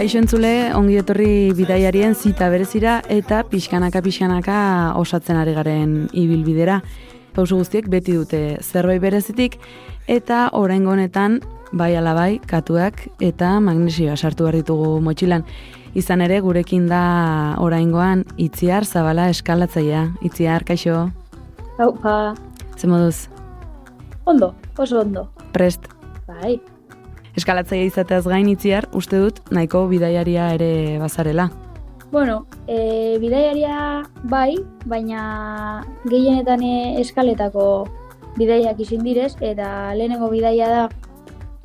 To the beat. Aixo entzule, ongi etorri bidaiarien zita berezira eta pixkanaka pixkanaka osatzen ari garen ibilbidera. Pauso guztiek beti dute zerbait berezitik eta oraingo honetan bai ala bai katuak eta magnesioa sartu behar ditugu motxilan. Izan ere gurekin da oraingoan itziar zabala eskalatzailea. Itziar, kaixo, Hau, ba, ze moduz, ondo, oso ondo. prest. Bai, Eskalatzailea izateaz gain itziar, uste dut nahiko bidaiaria ere bazarela. bueno, e, bidaiaria bai, baina gehienetan e, eskaletako bidaiak izin direz, eta lehenengo bidaia da,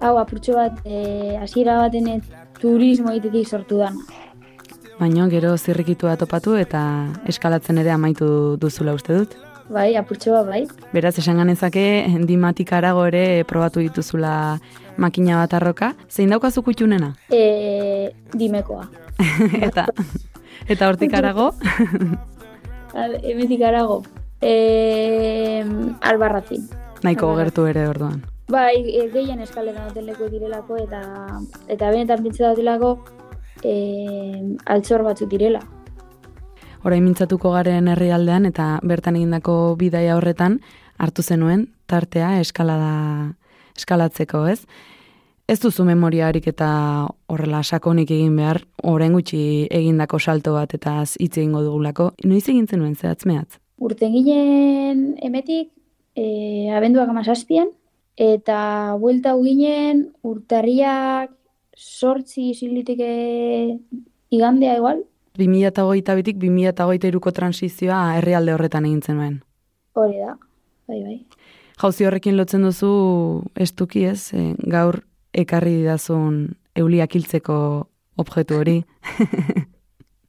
hau apurtxo bat, e, hasiera baten e, turismo egitetik sortu dana. Baina gero zirrikitua topatu eta eskalatzen ere amaitu duzula uste dut. Bai, apurtxo bat bai. Beraz, esan ganezake, dimatik arago ere probatu dituzula makina bat arroka. Zein daukazu kutxunena? E, dimekoa. eta eta hortik arago, Hemetik arago. E, albarratzin. nahiko Albarra. gertu ere orduan. Bai, e, gehien eskaletan duten leku direlako eta eta benetan pentsa dutelako e, altzor batzuk direla. Orain mintzatuko garen herrialdean eta bertan egindako bidaia horretan hartu zenuen tartea eskalada eskalatzeko, ez? Ez duzu memoriarik eta horrela sakonik egin behar, orain gutxi egindako salto bat eta hitz egingo dugulako. Noiz egin zenuen zehatz mehatz? Urten ginen emetik, e, abenduak amazazpian, eta buelta hau ginen urtarriak sortzi ziliteke igandea igual, 2008 bitik 2008 iruko transizioa herrialde horretan egin zenuen. hori da, bai bai. Jauzi horrekin lotzen duzu estuki ez, e, gaur ekarri didazun euliak hiltzeko objektu hori.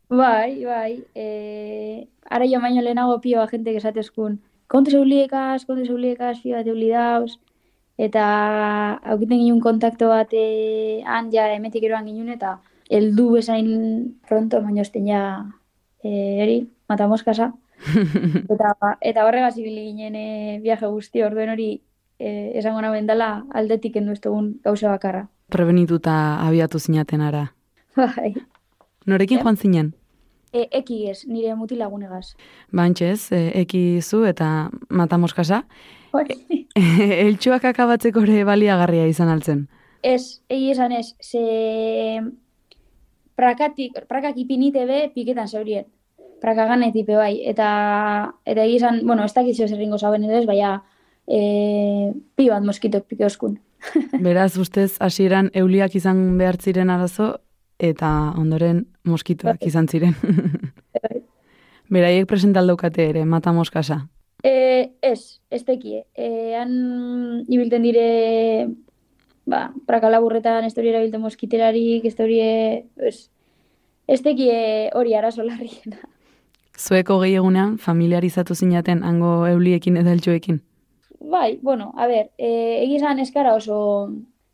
Bai, bai, e, ara jo baino lehenago pio gente que esatezkun, kontu zeuliekaz, kontu zeuliekaz, pio bat euli dauz, eta aukiten ginen kontakto bat e, han ja emetik eroan ginen, eta heldu bezain pronto, baino ja, e, eri, matamoskasa. eta, eta horregaz ibili ginen e, viaje guzti orduen hori e, esango naben dela aldetik kendu ez dugun gauza bakarra. Prebenituta abiatu zinaten ara. Bai, Norekin joan zinen? e, ekigez, nire mutilagunegaz. Bantxez, e, ekizu eta matamoskasa. Hori. Eltsuak akabatzeko ere baliagarria izan altzen. Ez, egi esan ez, ze prakatik, prakak ipinite be, piketan zeurien. Praka ganetipe bai, eta eta egi esan, bueno, ez dakit zer ringo zauen edo ez, baina e, pi bat moskitok pike oskun. Beraz, ustez, hasieran euliak izan behar ziren arazo, eta ondoren moskitoak izan ziren. Beraiek presentaldaukate ere, mata moskasa. E, ez, ez tekie. E, han ibilten dire, ba, praka laburretan ez da hori erabilten moskiterarik, ez da hori, ez, ez tekie hori arazo larriena. Zueko gehi familiarizatu zinaten hango euliekin edo eltsuekin. Bai, bueno, a ber, e, egizan eskara oso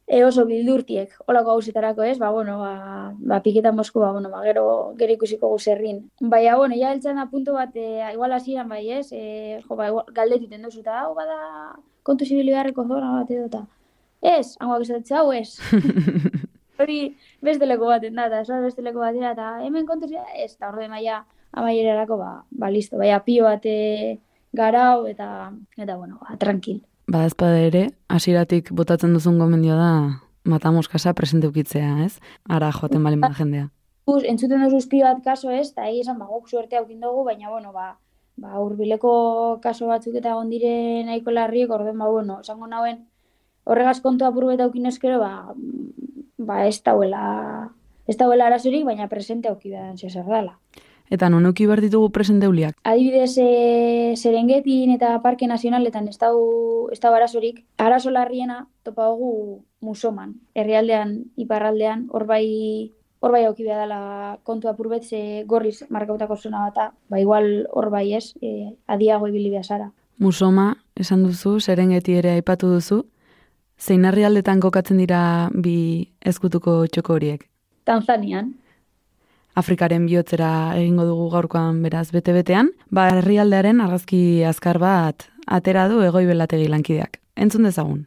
e, oso bildurtiek, olako gauzetarako ez, ba, bueno, ba, ba piketan mosku, ba, bueno, ba, gero, gero ikusiko guzerrin. Baina, bueno, ja heltzen da puntu bat, e, igual hasieran bai ez, e, jo, ba, igual, galdetiten duzu, eta hau bada kontu zibili beharreko zona bat edo, eta ez, hangoak esatzen hau ez. Hori besteleko baten da, eta ez da besteleko batera, eta hemen kontu zibili, ez, eta orde maia amaierarako, ba, ba, listo, baina pio bat e, garau, eta, eta, bueno, ba, tranquil. Ba, ezpada ere, hasieratik botatzen duzun gomendio da matamoskasa presente ukitzea, ez? Ara joaten balen bada jendea. Uz, entzuten duzu pio bat kaso ez, eta egia esan, ba, guk suerte aukin dugu, baina, bueno, ba, ba, urbileko kaso batzuk eta egon dire nahiko larriek, orden, ba, bueno, esango nauen, horregaz kontu apur bet aukin eskero, ba, ba, ez dauela, ez dauela arazorik, baina presente auki behar zer dela. Eta non euki behar ditugu presenteuliak? Adibidez, e, Serengetin eta Parke Nazionaletan ez dau, ez dau arazorik, arazo larriena topa dugu musoman, herrialdean, iparraldean, hor bai hor bai auki behar dela kontu apurbet, ze gorriz markautako zona bata, ba igual hor bai ez, e, adiago ibili behar. Musoma, esan duzu, serengeti ere aipatu duzu, zein herrialdetan kokatzen dira bi ezkutuko txoko horiek? Tanzanian, Afrikaren bihotzera egingo dugu gaurkoan beraz bete-betean, ba herrialdearen argazki azkar bat atera du egoi belategi lankideak. Entzun dezagun.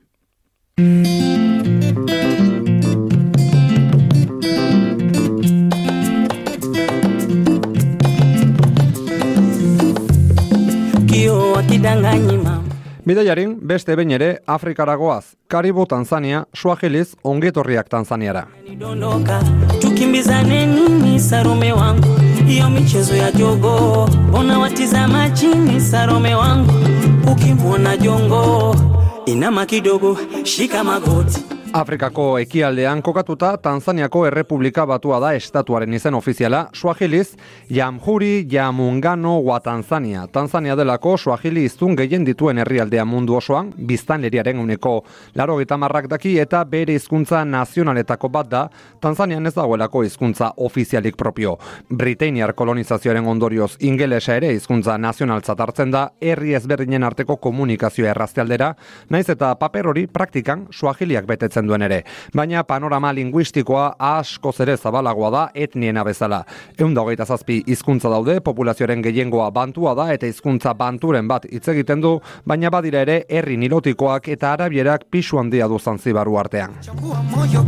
kio akidanganyi Bidaiarin, beste behin ere, Afrikaragoaz, Karibo Tanzania, Suahiliz, ongetorriak Tanzaniara. tukimbizane nini sarome wangu? Hiyo michezo ya jogo mbona watizama chini sarome wangu? Ukimwona jongo inama kidogo shika magoti Afrikako ekialdean kokatuta Tanzaniako Errepublika batua da estatuaren izen ofiziala, Suahiliz, Jamhuri Jamungano wa Tanzania. Tanzania delako Suahili iztun gehien dituen herrialdea mundu osoan, biztanleriaren uneko laro marrak daki eta bere hizkuntza nazionaletako bat da, Tanzanian ez dagoelako hizkuntza ofizialik propio. Britainiar kolonizazioaren ondorioz ingelesa ere hizkuntza nazionaltzat hartzen da, herri ezberdinen arteko komunikazioa erraztealdera, naiz eta paper hori praktikan Suahiliak betetzen duen ere. Baina panorama linguistikoa asko zere zabalagoa da etniena bezala. Egun da hogeita zazpi hizkuntza daude, populazioaren gehiengoa bantua da eta hizkuntza banturen bat hitz egiten du, baina badira ere herri nilotikoak eta arabierak pisu handia du zanzibaru artean. Chukua moyo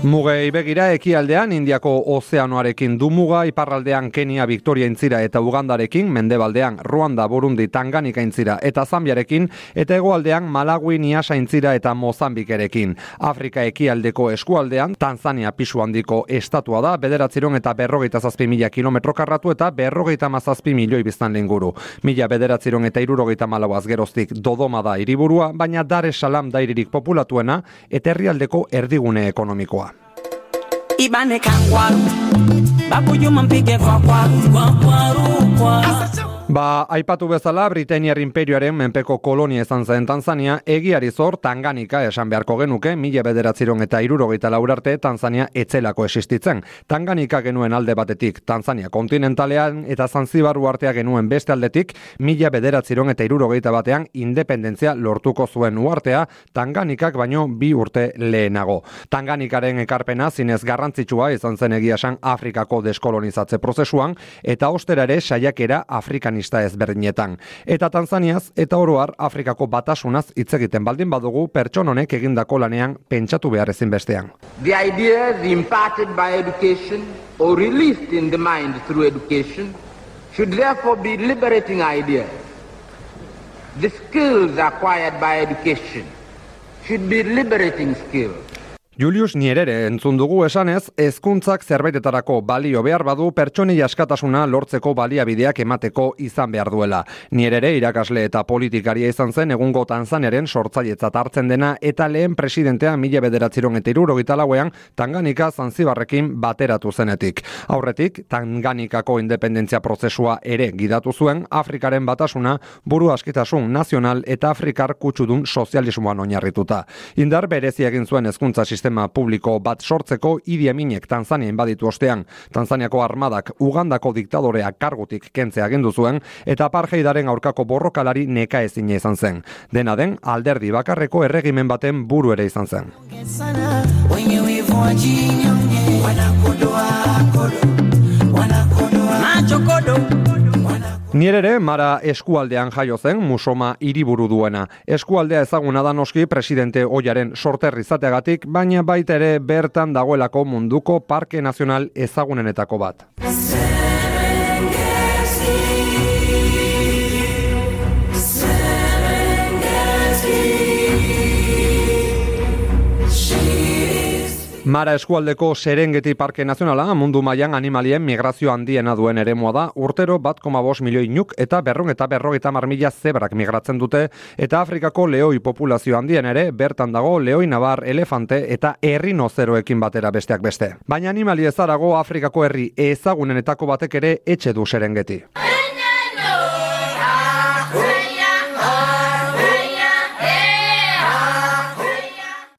Mugei begira ekialdean Indiako ozeanoarekin du muga, iparraldean Kenia, Victoria intzira eta Ugandarekin, mendebaldean Ruanda, Burundi, Tanganika intzira eta Zambiarekin, eta hegoaldean Malawi, Niasa intzira eta Mozambikerekin. Afrika ekialdeko eskualdean, Tanzania pisu handiko estatua da, bederatziron eta berrogeita zazpi mila kilometro karratu eta berrogeita mazazpi milioi biztan linguru. Mila bederatziron eta irurogeita malauaz geroztik Dodoma da hiriburua, baina Dar es Salaam da hiririk populatuena eta herrialdeko erdigune ekonomikoa. ibane kangwaru. Babu yuma mpige kwa kwaru. Kwa kwaru kwa. Ba, aipatu bezala, Britainiar imperioaren menpeko kolonia izan zen Tanzania, egiari zor Tanganika esan beharko genuke, mila bederatziron eta irurogeita laurarte Tanzania etzelako existitzen. Tanganika genuen alde batetik Tanzania kontinentalean eta Zanzibaru artea genuen beste aldetik, mila bederatziron eta irurogeita batean independentzia lortuko zuen uartea, Tanganikak baino bi urte lehenago. Tanganikaren ekarpena zinez garrantzitsua izan zen egia esan Afrikako deskolonizatze prozesuan, eta ostera ere saiakera afrikanista ezberdinetan. Eta Tanzaniaz eta oroar Afrikako batasunaz hitz egiten baldin badugu pertson honek egindako lanean pentsatu behar ezin bestean. The ideas imparted by education or released in the mind through education should therefore be liberating ideas. The skills acquired by education should be liberating skills. Julius Nierere entzun dugu esanez, hezkuntzak zerbaitetarako balio behar badu pertsonei askatasuna lortzeko baliabideak emateko izan behar duela. Nierere irakasle eta politikaria izan zen egungo Tanzaniaren sortzailetzat hartzen dena eta lehen presidentea mila bederatziron eta irurogita lauean Tanganika Zanzibarrekin bateratu zenetik. Aurretik, Tanganikako independentzia prozesua ere gidatu zuen Afrikaren batasuna buru askitasun nazional eta Afrikar kutsudun sozialismoan oinarrituta. Indar berezi egin zuen hezkuntza sistema publiko bat sortzeko Idi Aminek Tanzania inbaditu ostean. Tanzaniako armadak Ugandako diktadorea kargutik kentzea agindu zuen eta apartheidaren aurkako borrokalari neka ezina izan zen. Dena den alderdi bakarreko erregimen baten buru ere izan zen. wanakodoa kodo wanakodoa machokodo Nire ere, Mara eskualdean jaio zen, musoma hiriburu duena. Eskualdea ezaguna da noski presidente oiaren sorterri izateagatik, baina baita ere bertan dagoelako munduko parke nazional ezagunenetako bat. Mara eskualdeko Serengeti Parke Nazionala mundu mailan animalien migrazio handiena duen eremoa da, urtero bat bos milioi nuk eta berrun eta berrogeita marmila zebrak migratzen dute, eta Afrikako leoi populazio handien ere, bertan dago leoi nabar, elefante eta errinozeroekin batera besteak beste. Baina animali ezarago Afrikako herri ezagunenetako batek ere etxe du Serengeti.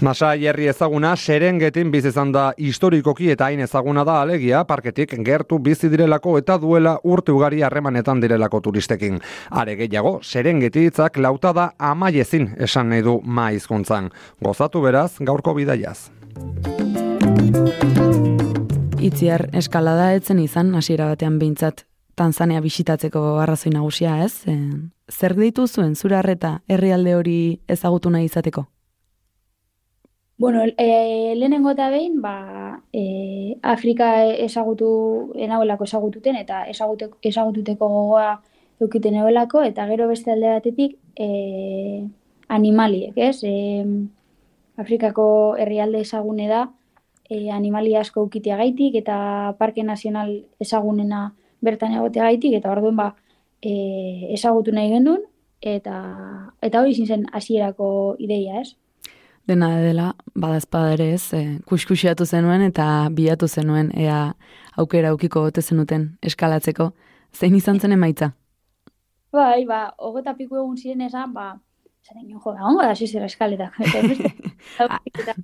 Masai herri ezaguna Serengetin bizi izan da historikoki eta hain ezaguna da alegia parketik gertu bizi direlako eta duela urte ugari harremanetan direlako turistekin. Are gehiago, Serengeti hitzak lauta da amaiezin esan nahi du maizkuntzan. Gozatu beraz gaurko bidaiaz. Itziar eskalada etzen izan hasiera batean behintzat Tanzania bisitatzeko arrazoi nagusia, ez? Zer deitu zuen zura harreta herrialde hori ezagutu nahi izateko? Bueno, e, lehenengo eta behin, ba, e, Afrika ezagutu, enauelako ezagututen, eta ezaguteko, ezagututeko gogoa eukiten eguelako, eta gero beste alde batetik e, animaliek, ez? E, Afrikako herrialde ezagune da, e, animali asko eukitea gaitik, eta Parke Nazional ezagunena bertan egotea gaitik, eta orduen ba, e, ezagutu nahi gendun, eta, eta hori zen hasierako ideia, ez? Dena dela, badazpada ere ez, e, kuskusiatu zenuen eta bilatu zenuen ea aukera aukiko gote zenuten eskalatzeko. Zein izan zen emaitza? Bai, ba, hogeta piku egun ziren esan, ba, zaren jo, da, ongo da, zizera eskaleta. Eta,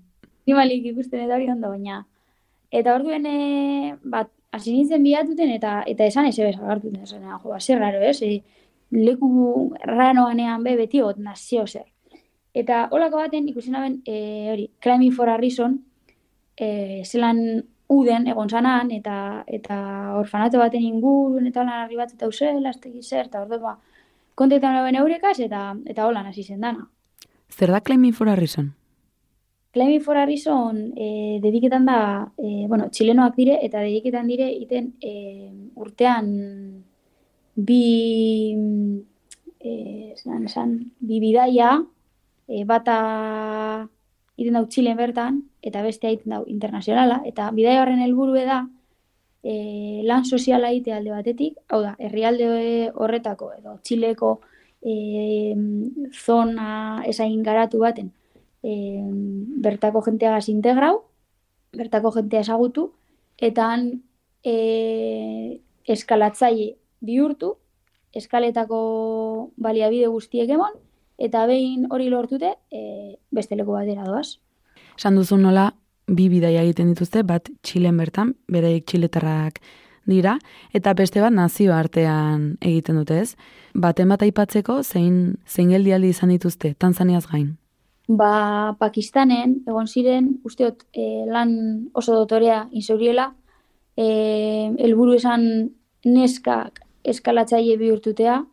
animalik ikusten eta hori ondo, baina. Eta hor duen, e, bat, hasi nintzen bilatuten eta eta esan ez ebes agartuten, esan, jo, ba, zer raro, ez? E, leku ranoanean be, beti hot nazio zer. Eta holako baten ikusi naben, e, hori, Climbing for a Reason, e, zelan uden egon zanan, eta, eta orfanato baten ingurun, eta holan harri bat, eta uzel, aztegi zer, eta ordu ba, kontetan naben eurekaz, eta, eta holan hasi zen dana. Zer da Climbing for a Reason? Climbing for a Reason e, dediketan da, e, bueno, txilenoak dire, eta dediketan dire, iten e, urtean bi, e, zan, zan, bi bidaia, e, bata iten dau Txilen bertan, eta beste egiten dau internazionala, eta bidai horren helburu da, e, lan soziala egite alde batetik, hau da, herrialde horretako, edo Txileko e, zona esain garatu baten, e, bertako jenteagaz integrau, bertako jentea ezagutu, eta han e, eskalatzaile bihurtu, eskaletako baliabide guztiek emon, eta behin hori lortute e, beste leku batera doaz. Esan duzu nola, bi bidaia egiten dituzte, bat Txilen bertan, bereik Txiletarrak dira, eta beste bat nazio artean egiten dute ez. Baten bat aipatzeko, zein, zein geldialdi izan dituzte, Tanzaniaz gain? Ba, Pakistanen, egon ziren, usteot, e, lan oso dotorea inzauriela, e, elburu esan neskak eskalatzaile bihurtutea,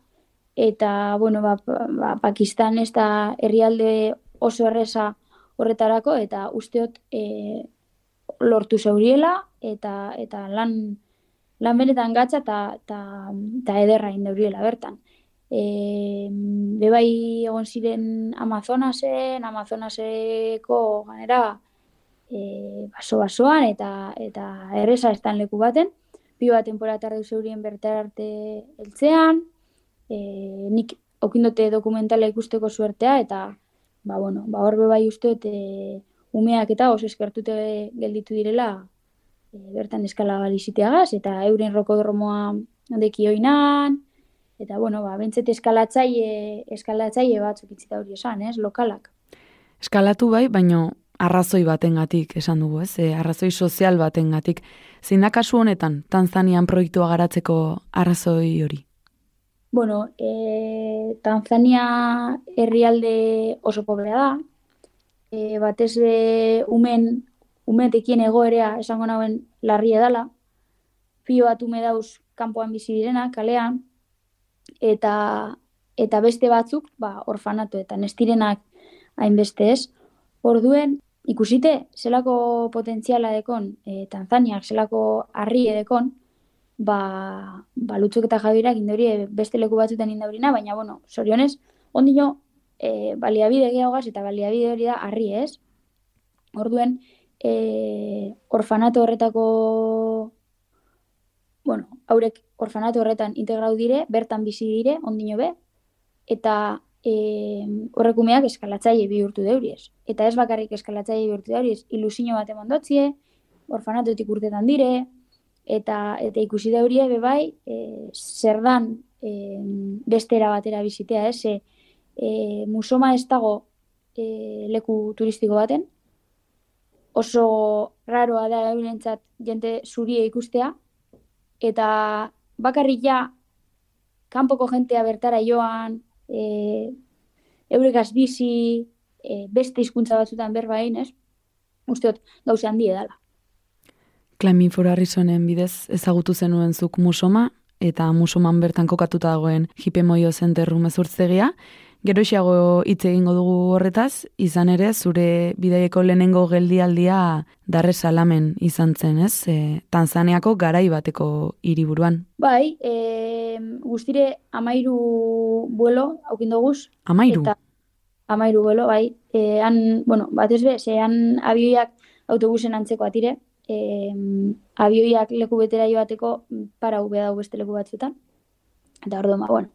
eta bueno, ba, ba, Pakistan ez da herrialde oso erresa horretarako eta usteot e, lortu zeuriela eta eta lan lan benetan gatza eta eta ta ederra indeuriela bertan. E, bebai egon ziren Amazonasen, Amazonaseko ganera e, baso basoan eta eta erresa estan leku baten, bi bat temporada tardu zeurien bertarte heltzean, e, nik okindote dokumentala ikusteko suertea, eta, ba, bueno, ba, horbe bai uste, e, umeak eta oso eskertute gelditu direla, e, bertan eskala baliziteagaz, eta euren rokodromoa deki oinan, eta, bueno, ba, bentzet eskalatzaile, eskalatzaile bat zukitzita hori esan, ez, lokalak. Eskalatu bai, baino arrazoi batengatik esan dugu, ez? E, arrazoi sozial batengatik. Zein da kasu honetan Tanzanian proiektua garatzeko arrazoi hori? Bueno, e, Tanzania herrialde oso pobrea da. E, batez be umen, umetekien egoerea esango nauen larria dela. Pio bat ume dauz kanpoan bizi direna, kalean. Eta, eta beste batzuk, ba, orfanatu eta nestirenak hainbeste ez. Orduen, ikusite, zelako potentziala dekon, e, Tanzaniak zelako harri edekon, ba, ba lutzuk eta jabirak indori beste leku batzutan indaurina, baina, bueno, sorionez, ondino, e, baliabide gehiagaz eta baliabide hori da harri ez. Orduen, e, orfanato horretako, bueno, haurek orfanato horretan integrau dire, bertan bizi dire, ondino be, eta e, horrekumeak eskalatzaile bihurtu deuriez. Eta ez bakarrik eskalatzaile bihurtu deuriez, ilusino bat eman dotzie, orfanatotik urtetan dire, eta eta ikusi daurie be bai, e, zer dan e, bestera batera bizitea, ez? E, e, musoma ez dago e, leku turistiko baten, oso raroa da eurentzat jente zurie ikustea, eta bakarrik ja kanpoko jentea bertara joan, e, euregaz bizi, e, beste hizkuntza batzutan berbain, ez? Usteot, gauze handi edala. Klamin Forarrizonen bidez ezagutu zenuen zuk musoma, eta musoman bertan kokatuta dagoen jipe moio zenterru mezurtzegia. Gero hitz egingo dugu horretaz, izan ere zure bidaieko lehenengo geldialdia darre salamen izan zen, ez? E, Tanzaniako garai bateko hiriburuan. Bai, e, guztire amairu buelo, haukin doguz. Amairu? Eta amairu buelo, bai. E, han, bueno, bat ez be, ze han abioiak autobusen antzeko atire, e, abioiak leku betera joateko para ube dau beste leku batzutan. Eta orduan, ba, bueno,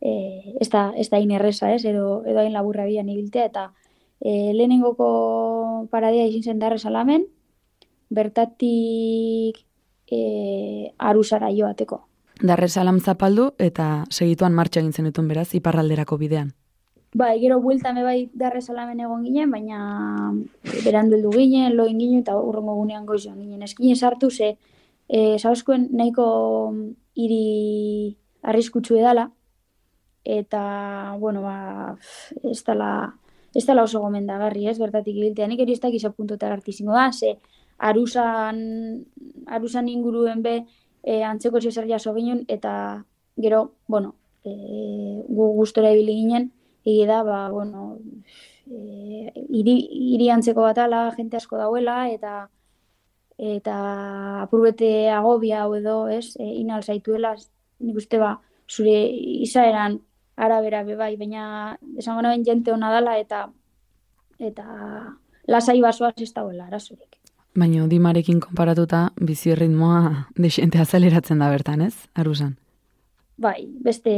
e, ez da, ez da inerreza, ez, edo, edo hain laburra bian ibiltea, eta e, lehenengoko paradia izin zen darrez alamen, bertatik e, arusara joateko. Darrez alam zapaldu eta segituan martxa egin zenetun beraz, iparralderako bidean. Bai, gero buelta me bai darrez alamen egon ginen, baina berandu heldu ginen, loin ginen, eta urrengo gunean goizioan ginen. Eskine sartu ze, e, sauskuen nahiko hiri arriskutsu edala, eta, bueno, ba, ez dala, ez dala oso gomendagarri, ez, bertatik ibiltea. Nik eri ez dakiz apuntotara artizingo da, ze, arusan, arusan inguruen be, e, antzeko zezer jaso ginen, eta gero, bueno, e, gu gustora ibili ginen, egi da, ba, bueno, e, iri, iri antzeko bat ala, jente asko dauela, eta eta apurbete agobia hau edo, ez, e, inal zaituela, nik uste ba, zure izaeran arabera be bai, baina esango naben jente hona dala eta eta lasai basoaz ez dagoela arazurik. Baina dimarekin konparatuta bizi ritmoa desente azaleratzen da bertan, ez? Arusan. Bai, beste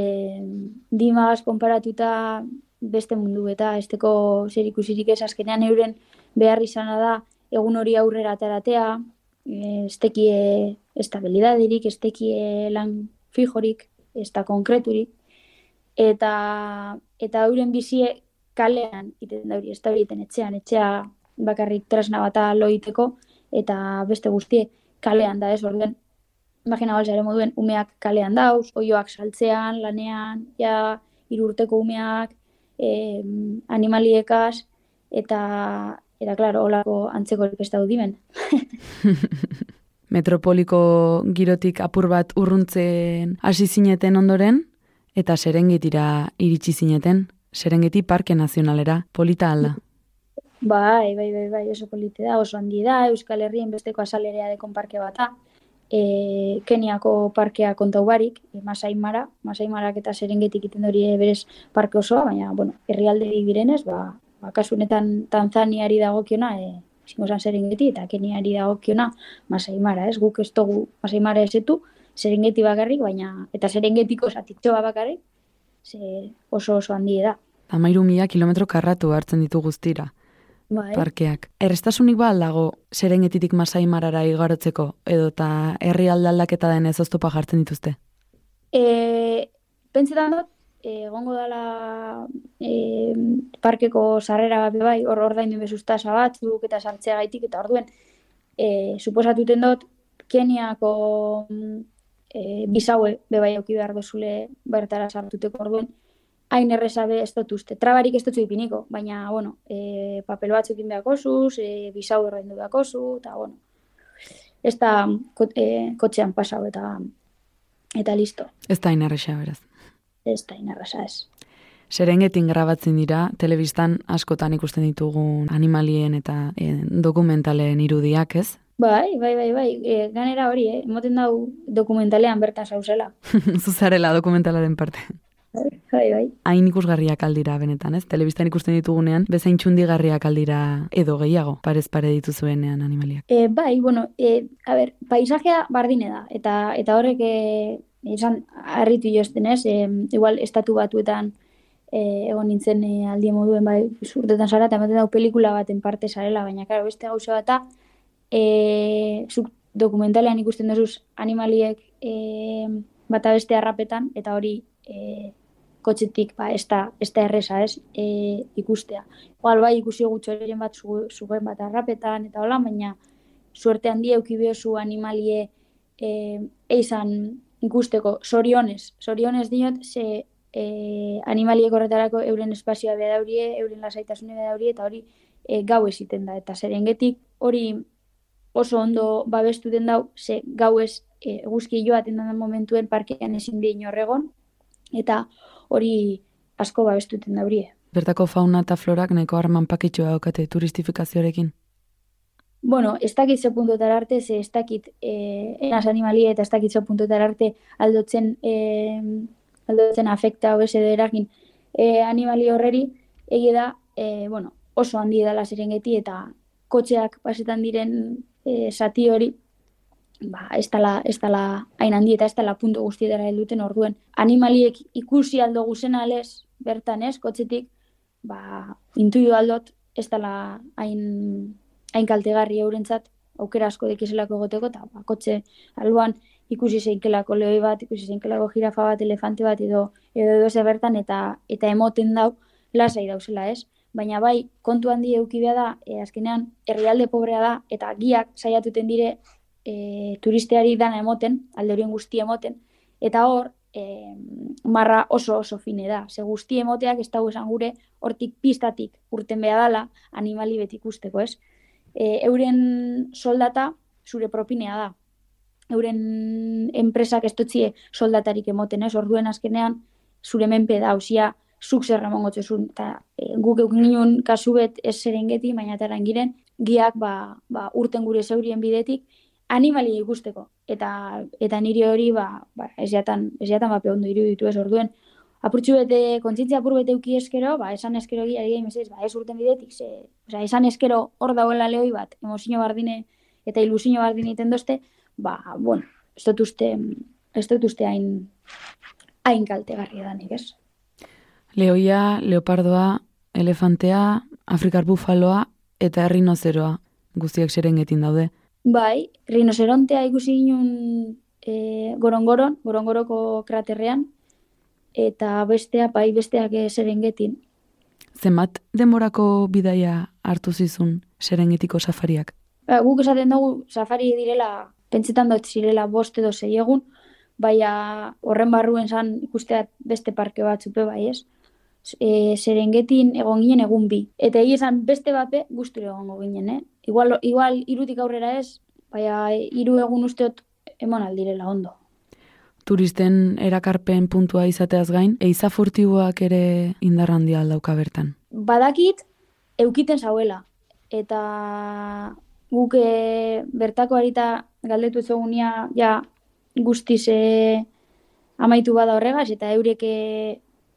dimagaz konparatuta beste mundu eta esteko zer ikusirik ez azkenean euren behar izana da egun hori aurrera ateratea, ez tekie estabilidadirik, ez tekie lan fijorik, ez da konkreturik, eta eta euren bizie kalean iten da hori, ez da etxean, etxea bakarrik tresna bata loiteko, eta beste guztie kalean da ez, orden, imagina ere moduen, umeak kalean dauz, oioak saltzean, lanean, ja, irurteko umeak, eh, animaliekaz, eta, eta, klaro, holako antzeko ez dimen. Metropoliko girotik apur bat urruntzen hasi zineten ondoren, eta serengetira iritsi zineten, serengeti parke nazionalera, polita alda. Bai, bai, bai, bai, oso polite da, oso handi da, Euskal Herrien besteko asalerea dekon parke bata, e, Keniako parkea kontau barik, e, Masai Mara, Masai Marak eta serengetik iten hori berez parke osoa, baina, bueno, herrialde direnez, ba, ba kasunetan Tanzaniari dagokiona, e, zingo zan serengeti, eta Keniari dagokiona Masai Mara, ez, guk ez dugu Masai Mara ezetu, serengeti bakarrik, baina eta serengetiko zatitxoa bakarrik, ze oso oso handi da. Amairu mila kilometro karratu hartzen ditu guztira. Bai. Parkeak. Errestasunik ba aldago serengetitik masai marara igarotzeko, edo eta herri aldaldaketa den ez oztopa jartzen dituzte? E, pentsetan dut, egongo dala e, parkeko sarrera bat bai, hor ordaindu bezusta batzuk eta sartzea gaitik, eta orduen, e, suposatuten dut, Keniako e, bizaue bebai auki behar dozule bertara sartuteko orduen, hain errezabe ez dut uste. Trabarik ez dut ipiniko, baina, bueno, e, papel batzuk behako zuz, e, bizau erraindu behako zu, eta, bueno, ez da e, kotxean pasau eta eta listo. Ez da inerresa, beraz. Ez da inerresa, ez. Serengetin grabatzen dira, telebistan askotan ikusten ditugun animalien eta e, dokumentalen irudiak, ez? Bai, bai, bai, bai. E, ganera hori, eh? Emoten dau dokumentalean bertan zauzela. Zuzarela dokumentalaren parte. Bai, bai. Hain ikusgarriak aldira benetan, ez? Telebistan ikusten ditugunean, bezain txundigarriak aldira edo gehiago, parez pare dituzuenean animaliak. E, bai, bueno, e, a ber, paisajea bardine da, eta eta horrek e, izan harritu jozten, ez? E, igual estatu batuetan e, egon nintzen e, aldie moduen bai urtetan zara, eta ematen dau pelikula baten parte zarela, baina karo, beste gauza bata, e, zuk dokumentalean ikusten duzuz animaliek e, bata beste harrapetan, eta hori e, kotxetik ba, ez da, ez da erresa, ez, e, ikustea. Igual bai ikusi gutxoren bat zu- zuen bat harrapetan, eta hola, baina suerte handia euki zu animalie e, eizan ikusteko, sorionez, sorionez diot, ze e, animaliek horretarako euren espazioa bedaurie, euren lasaitasune bedaurie, eta hori e, gau eziten da, eta zerengetik hori oso ondo babestu den dau, ze gauez e, eguzki joaten den momentuen parkean ezin di inorregon, eta hori asko babestuten daurie. Bertako fauna eta florak nahiko harman pakitxoa daukate turistifikazioarekin. Bueno, ez dakit ze puntotara arte, ze ez dakit eh, enaz animalia eta ez dakit ze puntotara arte aldotzen, eh, aldotzen afekta hau edo eragin eh, animali horreri, egia da, eh, bueno, oso handi dela zerengeti eta kotxeak pasetan diren eh, zati hori, ba, ez dala, ez dala hain handi eta ez dala puntu guztietara helduten orduen. Animaliek ikusi aldo guzen alez, bertan ez, kotxetik, ba, intuio aldot, ez dala hain, hain kaltegarri eurentzat, aukera asko dekizelako egoteko, eta ba, kotxe alboan ikusi zeinkelako lehoi bat, ikusi zeinkelako jirafa bat, elefante bat, edo edo edo bertan, eta eta emoten dau, lasai dauzela, ez? Baina bai, kontu handi eukibea da, e, azkenean, herrialde pobrea da, eta giak saiatuten dire e, turisteari dana emoten, alde horien guzti emoten, eta hor, e, marra oso oso fine da. Ze guzti emoteak ez dago esan gure, hortik pistatik urten beha dala, animali beti ikusteko, ez? E, euren soldata zure propinea da. Euren enpresak ez dutzie soldatarik emoten, ez? Orduen azkenean, zure menpe da, osia, zuk zer remongotzezun, eta e, guk eukin kasu bet ez zerengeti, baina eta giren, giak ba, ba, urten gure zeurien bidetik, animali ikusteko. Eta eta niri hori ba, ba ez jatan, ez jatan bape ondo iruditu ez orduen. Apurtxu bete, kontzientzia apur bete uki eskero, ba, esan eskero gira egin mesez, ba, ez urten bidetik, ze, oza, esan eskero hor dagoela lehoi bat, emozio bardine eta ilusio bardine iten dozte, ba, bueno, ez dut uste, ez dut uste hain, hain kaltegarria danik, ez? Leoia, leopardoa, elefantea, afrikar bufaloa eta errinozeroa guztiak serengetin daude. Bai, rinocerontea ikusi ginen e, gorongoron, gorongoroko kraterrean, eta bestea, bai, besteak eh, serengetin. Zenbat demorako bidaia hartu zizun serengetiko safariak? Ba, guk esaten dugu safari direla, pentsetan dut zirela bost edo sei egun, baina horren barruen zan ikustea beste parke batzupe bai ez. E, serengetin egon ginen egun bi. Eta egia esan beste bape gusture egongo ginen, eh? Igual, igual irutik aurrera ez, baina hiru egun usteot emon aldirela ondo. Turisten erakarpen puntua izateaz gain, eiza furtiboak ere indarrandia aldauka bertan. Badakit, eukiten zauela. Eta guk e, bertako harita galdetu ez egunia, ja guztiz e, amaitu bada horregaz, eta eureke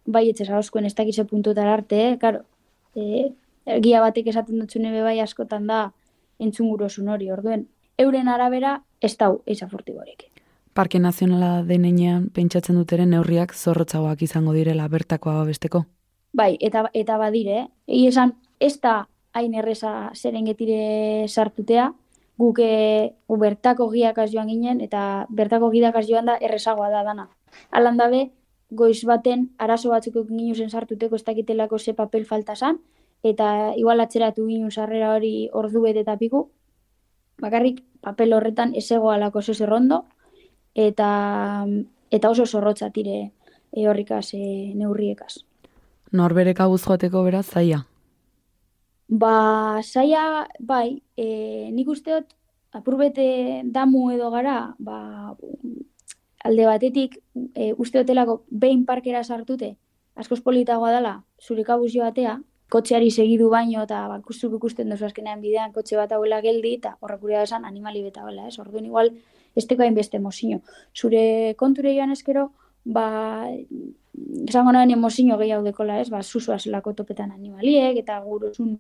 bai etxez hauskoen ez dakize puntuetara arte, eh? Karo, e, gia batek esaten dutzune be bai askotan da entzungurosun hori, orduen. Euren arabera ez dau eiza furtiborik. Parke Nazionala denean pentsatzen duteren neurriak zorrotzagoak izango direla bertakoa babesteko. Bai, eta, eta badire, eh? Egi esan, ez da hain erreza serengetire sartutea, guk e, gu bertako giakaz joan ginen, eta bertako gidakaz joan da errezagoa da dana. Alan dabe, goiz baten arazo batzuk ginuzen sartuteko ez dakitelako ze papel falta zan, eta igual atzeratu ginen sarrera hori ordu bet eta piku, bakarrik papel horretan ez egoalako zo zerrondo, eta, eta oso zorrotza tire e, horrikaz e, neurriekaz. Norberek abuz joateko beraz zaia. Ba, saia, bai, e, nik usteot, apurbete damu edo gara, ba, alde batetik, e, usteotelako behin parkera sartute, askoz politagoa dela, zure kabuz joatea, kotxeari segidu baino, eta ba, zuk ikusten duzu azkenean bidean, kotxe bat hauela geldi, eta horrek gure esan animali beta bela, ez? Orduan igual, ez teko hainbeste emozio. Zure konture joan eskero, ba, esango nahen emozio gehiago dekola, ez, ba, susua zelako topetan animaliek, eta gurosun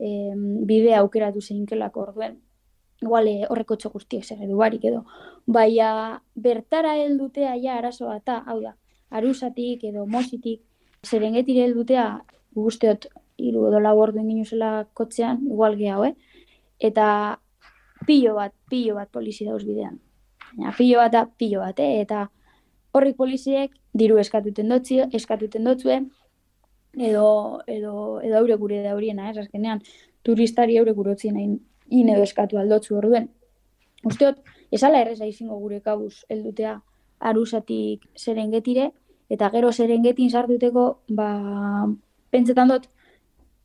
e, bidea aukeratu zeinkelako orduen, igual eh, horreko txo guztiek zer edu barik edo. Baina bertara heldutea ja arazoa eta, hau da, arusatik edo mositik, zerengetire heldutea guztiot iru edo lau ordu ingin zela kotzean, igual gehiago, eh? Eta pilo bat, pilo bat polizi dauz bidean. Ja, pilo bat da, pilo bat, eh? Eta horrik poliziek diru eskatuten dotzi, eskatuten dotzue, edo, edo, edo aure gure da horiena, ez, azkenean, turistari aure gurotzien nahi in edo eskatu aldotzu orduen. Usteot, esala erreza izango gure kabuz heldutea arusatik serengetire, eta gero serengetin sartuteko, ba, pentsetan dut,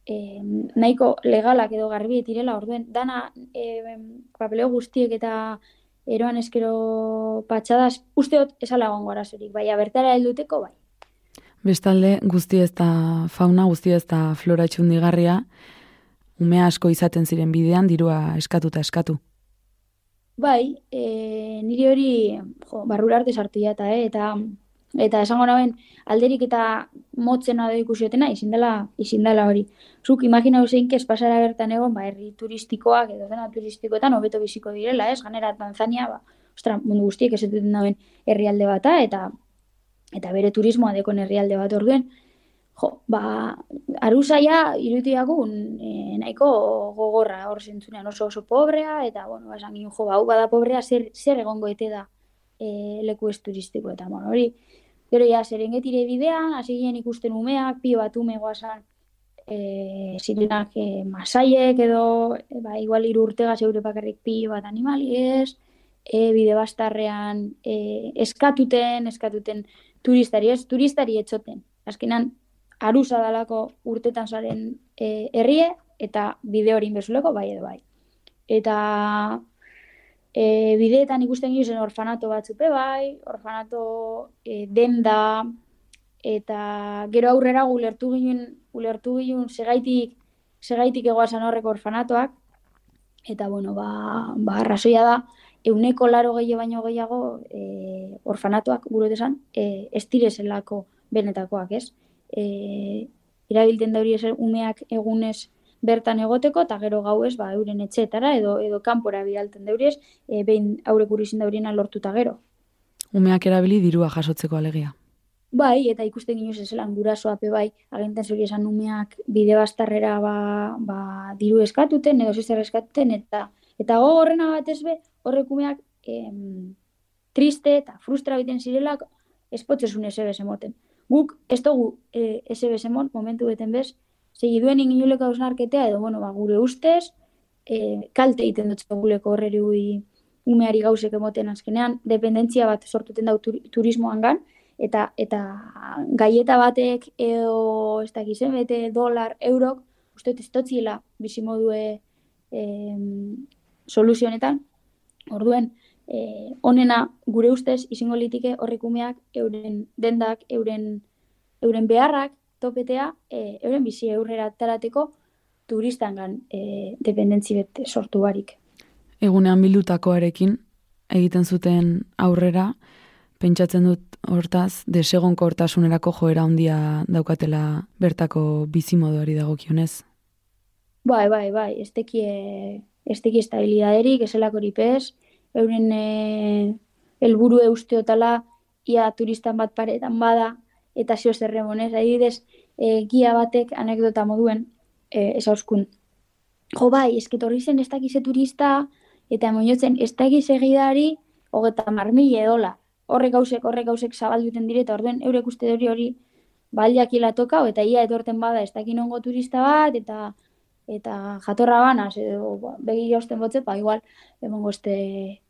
e, nahiko legalak edo garbi direla orduen, dana e, papeleo guztiek eta eroan eskero patxadas, usteot esala gongo arazorik, bai, bertara helduteko, bai. Bestalde, guzti ez da fauna, guzti ez da flora txundigarria, ume asko izaten ziren bidean, dirua eskatuta eskatu. Bai, e, niri hori jo, barrura arte sartu jata, eh? eta eta esango naben alderik eta motzen da ikusiotena, izin dela, izin dela hori. Zuk imagina zein kes pasara bertan egon, ba, herri turistikoak edo dena turistikoetan hobeto biziko direla, ez? Ganera Tanzania, ba, ostra, mundu guztiek ez duten dauen herrialde bata, eta eta bere turismoa dekon herrialde bat orduen, jo, ba, arusaia irutiakun e, nahiko gogorra hor zentzunean oso oso pobrea, eta, bueno, ba, esan jo, ba, bada pobrea zer, zer egongo ete da e, leku ez turistiko, eta, bueno, hori, gero ja, serengetire bidean, hasi ginen ikusten umeak, pio bat ume guazan, e, zirenak e, masaiek edo, e, ba, igual iru urtega zeure bakarrik pio bat animali ez, e, bide bastarrean e, eskatuten, eskatuten turistari, ez turistari etxoten. Azkenan, arusa dalako urtetan zaren e, herrie, eta bide hori inbezuleko, bai edo bai. Eta e, bideetan ikusten gizen orfanato batzupe bai, orfanato e, denda, eta gero aurrera gulertu ginen, gulertu ginen segaitik, segaitik egoazan horreko orfanatoak, eta bueno, ba, ba arrazoia da, euneko laro gehi baino gehiago e, orfanatuak guruetesan e, ez benetakoak, ez? E, erabilten dauri eser umeak egunez bertan egoteko eta gero gauez ba euren etxeetara edo edo kanpora bidalten dauriez e, behin aurre kurizin dauriena lortuta gero. Umeak erabili dirua jasotzeko alegia. Bai, eta ikusten ginuz ezelan gurasoape bai, agenten zuri esan umeak bide bastarrera ba, ba, diru eskatuten, edo zer eskatuten, eta eta gogorrena bat be, horrekumeak em, triste eta frustra biten zirelak espotzesun SBS emoten. Guk ez dugu e, SBS emon, momentu beten bez, segi duen inginuleko hausnarketea, edo, bueno, ba, gure ustez, e, kalte egiten dut guleko horreri umeari gauzek emoten azkenean, dependentzia bat sortuten dau turismoan gan, eta eta gaieta batek edo ez dakizen bete dolar, eurok, uste ez dutziela bizimodue soluzionetan, Orduen, eh, onena gure ustez izango litike horrikumeak euren dendak, euren, euren beharrak topetea, eh, euren bizi eurrera tarateko turistangan eh, dependentzi bete sortu barik. Egunean bildutakoarekin egiten zuten aurrera, pentsatzen dut hortaz, desegonko hortasunerako joera handia daukatela bertako bizimoduari dagokionez. Bai, bai, bai, ez tekie ez teki estabilidaderik, eselako ripez, euren e, elburu eusteotala, ia turistan bat paretan bada, eta zio zerremonez, adibidez, e, gia batek anekdota moduen, e, ez hauskun. Jo bai, ez zen ez dakize turista, eta moinotzen ez dakize egidari, hogeta marmile edola. Horrek gauzek, horrek gauzek zabalduten direta, orduen eurek uste hori hori, baldiak toka, eta ia etorten bada ez dakin ongo turista bat, eta eta jatorra banaz, edo ba, begi jausten botze, ba, igual, emongo este,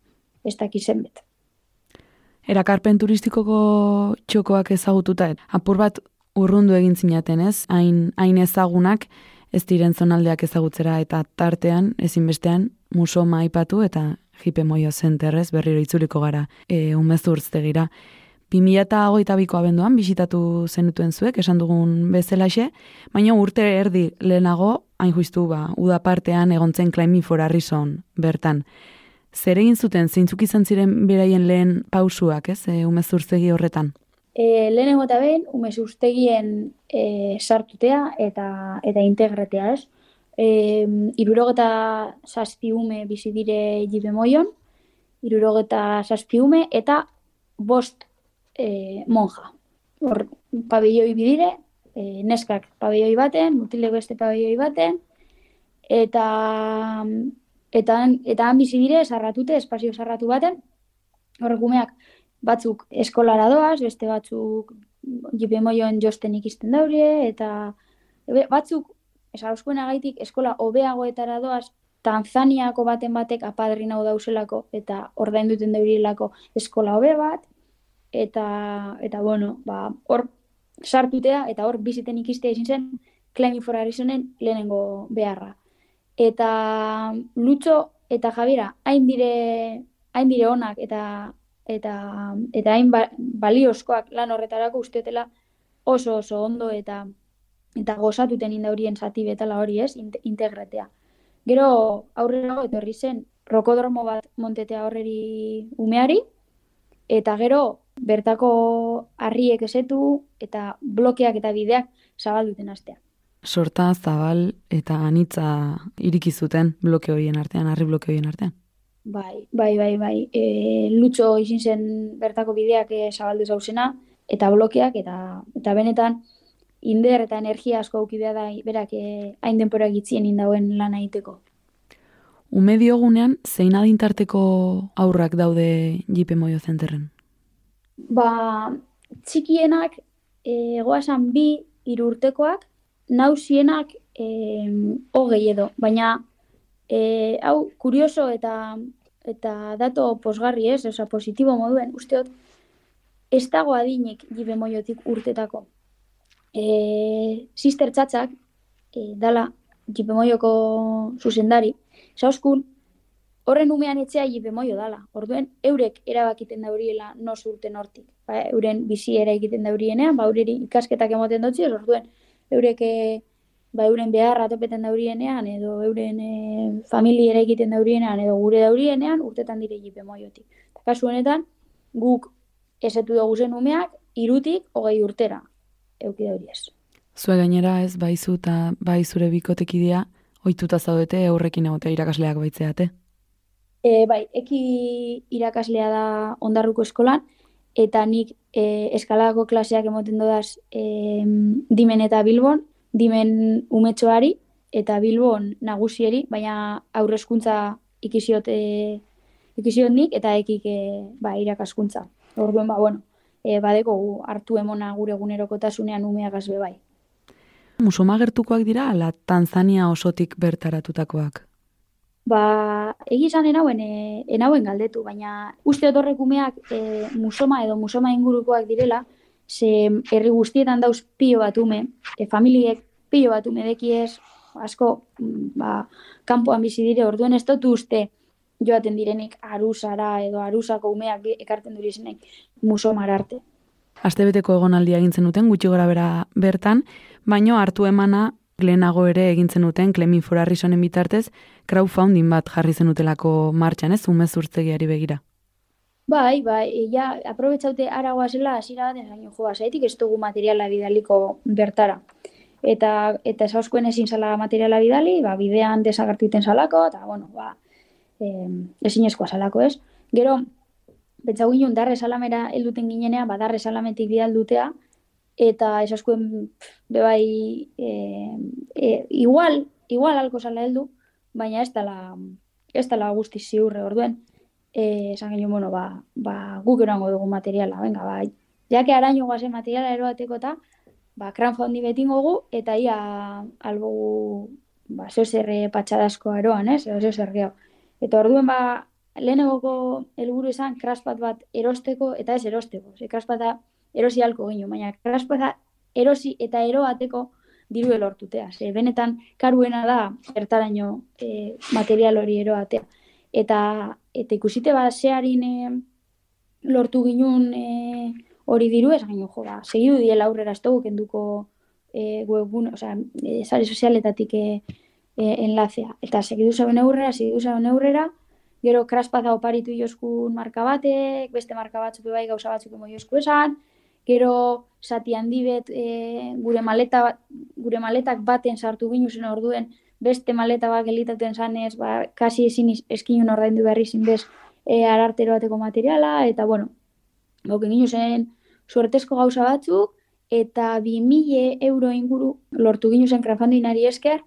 ez dakizen bet. Erakarpen turistikoko txokoak ezagututa, apur bat urrundu egin zinaten ez, hain, hain ezagunak, ez diren zonaldeak ezagutzera eta tartean, ezinbestean, muso maipatu eta jipe moio zenterrez berriro itzuliko gara e, umezurtztegira. 2008ko abenduan bisitatu zenutuen zuek, esan dugun bezalaxe, baina urte erdi lehenago, hain justu ba, uda partean egontzen Climbing for Harrison bertan. Zer egin zuten, zeintzuk izan ziren beraien lehen pausuak, ez, e, umezurtzegi horretan? E, lehenengo eta behin, umez ustegien e, sartutea eta eta integretea, ez? E, irurogeta zazpi ume bizi dire jibe moion, irurogeta zazpi ume eta bost e, monja. Hor, pabelloi bidire, e, neskak pabelloi baten, mutilek beste pabelloi baten, eta eta eta han bizi dire sarratute espazio sarratu baten horrekumeak batzuk eskolara doaz, beste batzuk jipe moioen josten ikisten daurie, eta batzuk, esauskuen agaitik, eskola hobeagoetara doaz, Tanzaniako baten batek apadrin hau dauselako, eta ordain duten daurilako eskola hobe bat, eta, eta bueno, ba, hor sartutea, eta hor biziten ikistea izin zen, Clemi for Arizonen lehenengo beharra. Eta Lutxo eta Javiera hain dire, hain dire onak eta eta eta hain ba, baliozkoak lan horretarako usteetela oso oso ondo eta eta gozatuten indaurien zati betala hori ez, integretea. Gero aurrera etorri zen rokodromo bat montetea horreri umeari, eta gero bertako harriek esetu eta blokeak eta bideak zabalduten astea. Sorta, zabal eta anitza iriki zuten bloke horien artean, harri bloke horien artean. Bai, bai, bai, bai. E, lutxo izin zen bertako bideak e, zabaldu zauzena, eta blokeak, eta eta benetan, inder eta energia asko aukidea da, berak e, hain denpora gitzien indauen lan egiteko. Ume diogunean, zein adintarteko aurrak daude jipe moio zenterren? Ba, txikienak, e, goazan bi irurtekoak, nausienak e, hogei edo, baina E, hau, kurioso eta eta dato posgarri ez, oza, positibo moduen, usteot, ez dago adinik jibe moiotik urtetako. E, sister txatxak, e, dala, jibe moioko zuzendari, zauskun, horren umean etxea jibe moio dala. Orduen, eurek erabakiten dauriela no urten hortik. Ba, euren bizi era egiten daurienean, ba, ikasketak emoten dutzi, orduen, eurek ba, euren beharra topeten daurienean, edo euren e, familiera egiten daurienean, edo gure daurienean, urtetan dire jipe moiotik. Kasu honetan, guk esetu dugu zen umeak, irutik, hogei urtera, euki dauriez. Zue gainera ez, baizu eta bai zure bikotekidea, ohituta zaudete aurrekin egotea irakasleak baitzeate? E, bai, eki irakaslea da ondarruko eskolan, eta nik e, eskalako klaseak emoten dodaz e, dimen eta bilbon, dimen umetxoari eta bilbon nagusieri, baina aurrezkuntza ikisiot, e, ikisiot nik eta ekik e, ba, irakaskuntza. Orduen, ba, bueno, e, badeko hartu emona gure egunerokotasunean umeak azbe bai. Musoma gertukoak dira, ala Tanzania osotik bertaratutakoak? Ba, egizan enauen, e, enauen galdetu, baina uste otorrek umeak e, musoma edo musoma ingurukoak direla, ze herri guztietan dauz pio bat ume, e, familiek pio bat ume dekiez, asko, ba, kanpoan bizi dire, orduen ez dut uste joaten direnik arusara edo arusako umeak ekarten duri zenek musomar arte. Astebeteko egonaldia egintzen duten, gutxi gora bera bertan, baino hartu emana lehenago ere egintzen duten Klemin Forarrisonen bitartez crowdfunding bat jarri zenutelako martxan, ez, umez urtzegiari begira. Bai, bai, ja, aprobetsaute aragoa zela, hasiera bat, zaino joa, zaitik ez dugu materiala bidaliko bertara. Eta, eta esauskuen ezin zala materiala bidali, ba, bidean desagartiten salako, eta, bueno, ba, eh, ezin eskoa salako, ez? Gero, betza ginen, darre salamera helduten ginenean, ba, darre salametik bidaldutea, eta esauskuen, bebai, eh, eh, igual, igual alko zala heldu, baina ez dala, ez dala guzti ziurre, orduen, eh esan genuen, bueno, ba, ba, guk erango dugu materiala, venga, ba, jake araño guazen materiala eroateko eta, ba, crowdfunding betin gogu, eta ia albo ba, zeo zerre patxadazko eroan, ez, zeo zer geho. Eta orduen, ba, lehenegoko helburu esan, kraspat bat erosteko eta ez erosteko. Ze kraspata erosi halko gino, baina kraspata erosi eta eroateko diru elortutea. Ze benetan karuena da, bertaraino e, material hori eroatea eta eta ikusite ba zearin e, lortu ginun e, hori diru ez gaino jo ba segidu diela aurrera estogu kenduko e, webgun, o sea, e, sare sozialetatik e, e, enlacea eta segidu zaben aurrera, segidu zaben aurrera gero kraspa da oparitu joskun marka batek, beste marka batzuk bai gauza batzuk emo esan, gero zati handi bet e, gure maleta gure maletak baten sartu ginuzen orduen beste maleta bat gelitaten zanez, ba, kasi ezin eskinun ordaindu behar izin bez e, arartero bateko materiala, eta bueno, gauken ginuzen suertezko gauza batzuk, eta 2000 euro inguru lortu ginuzen crowdfundingari esker,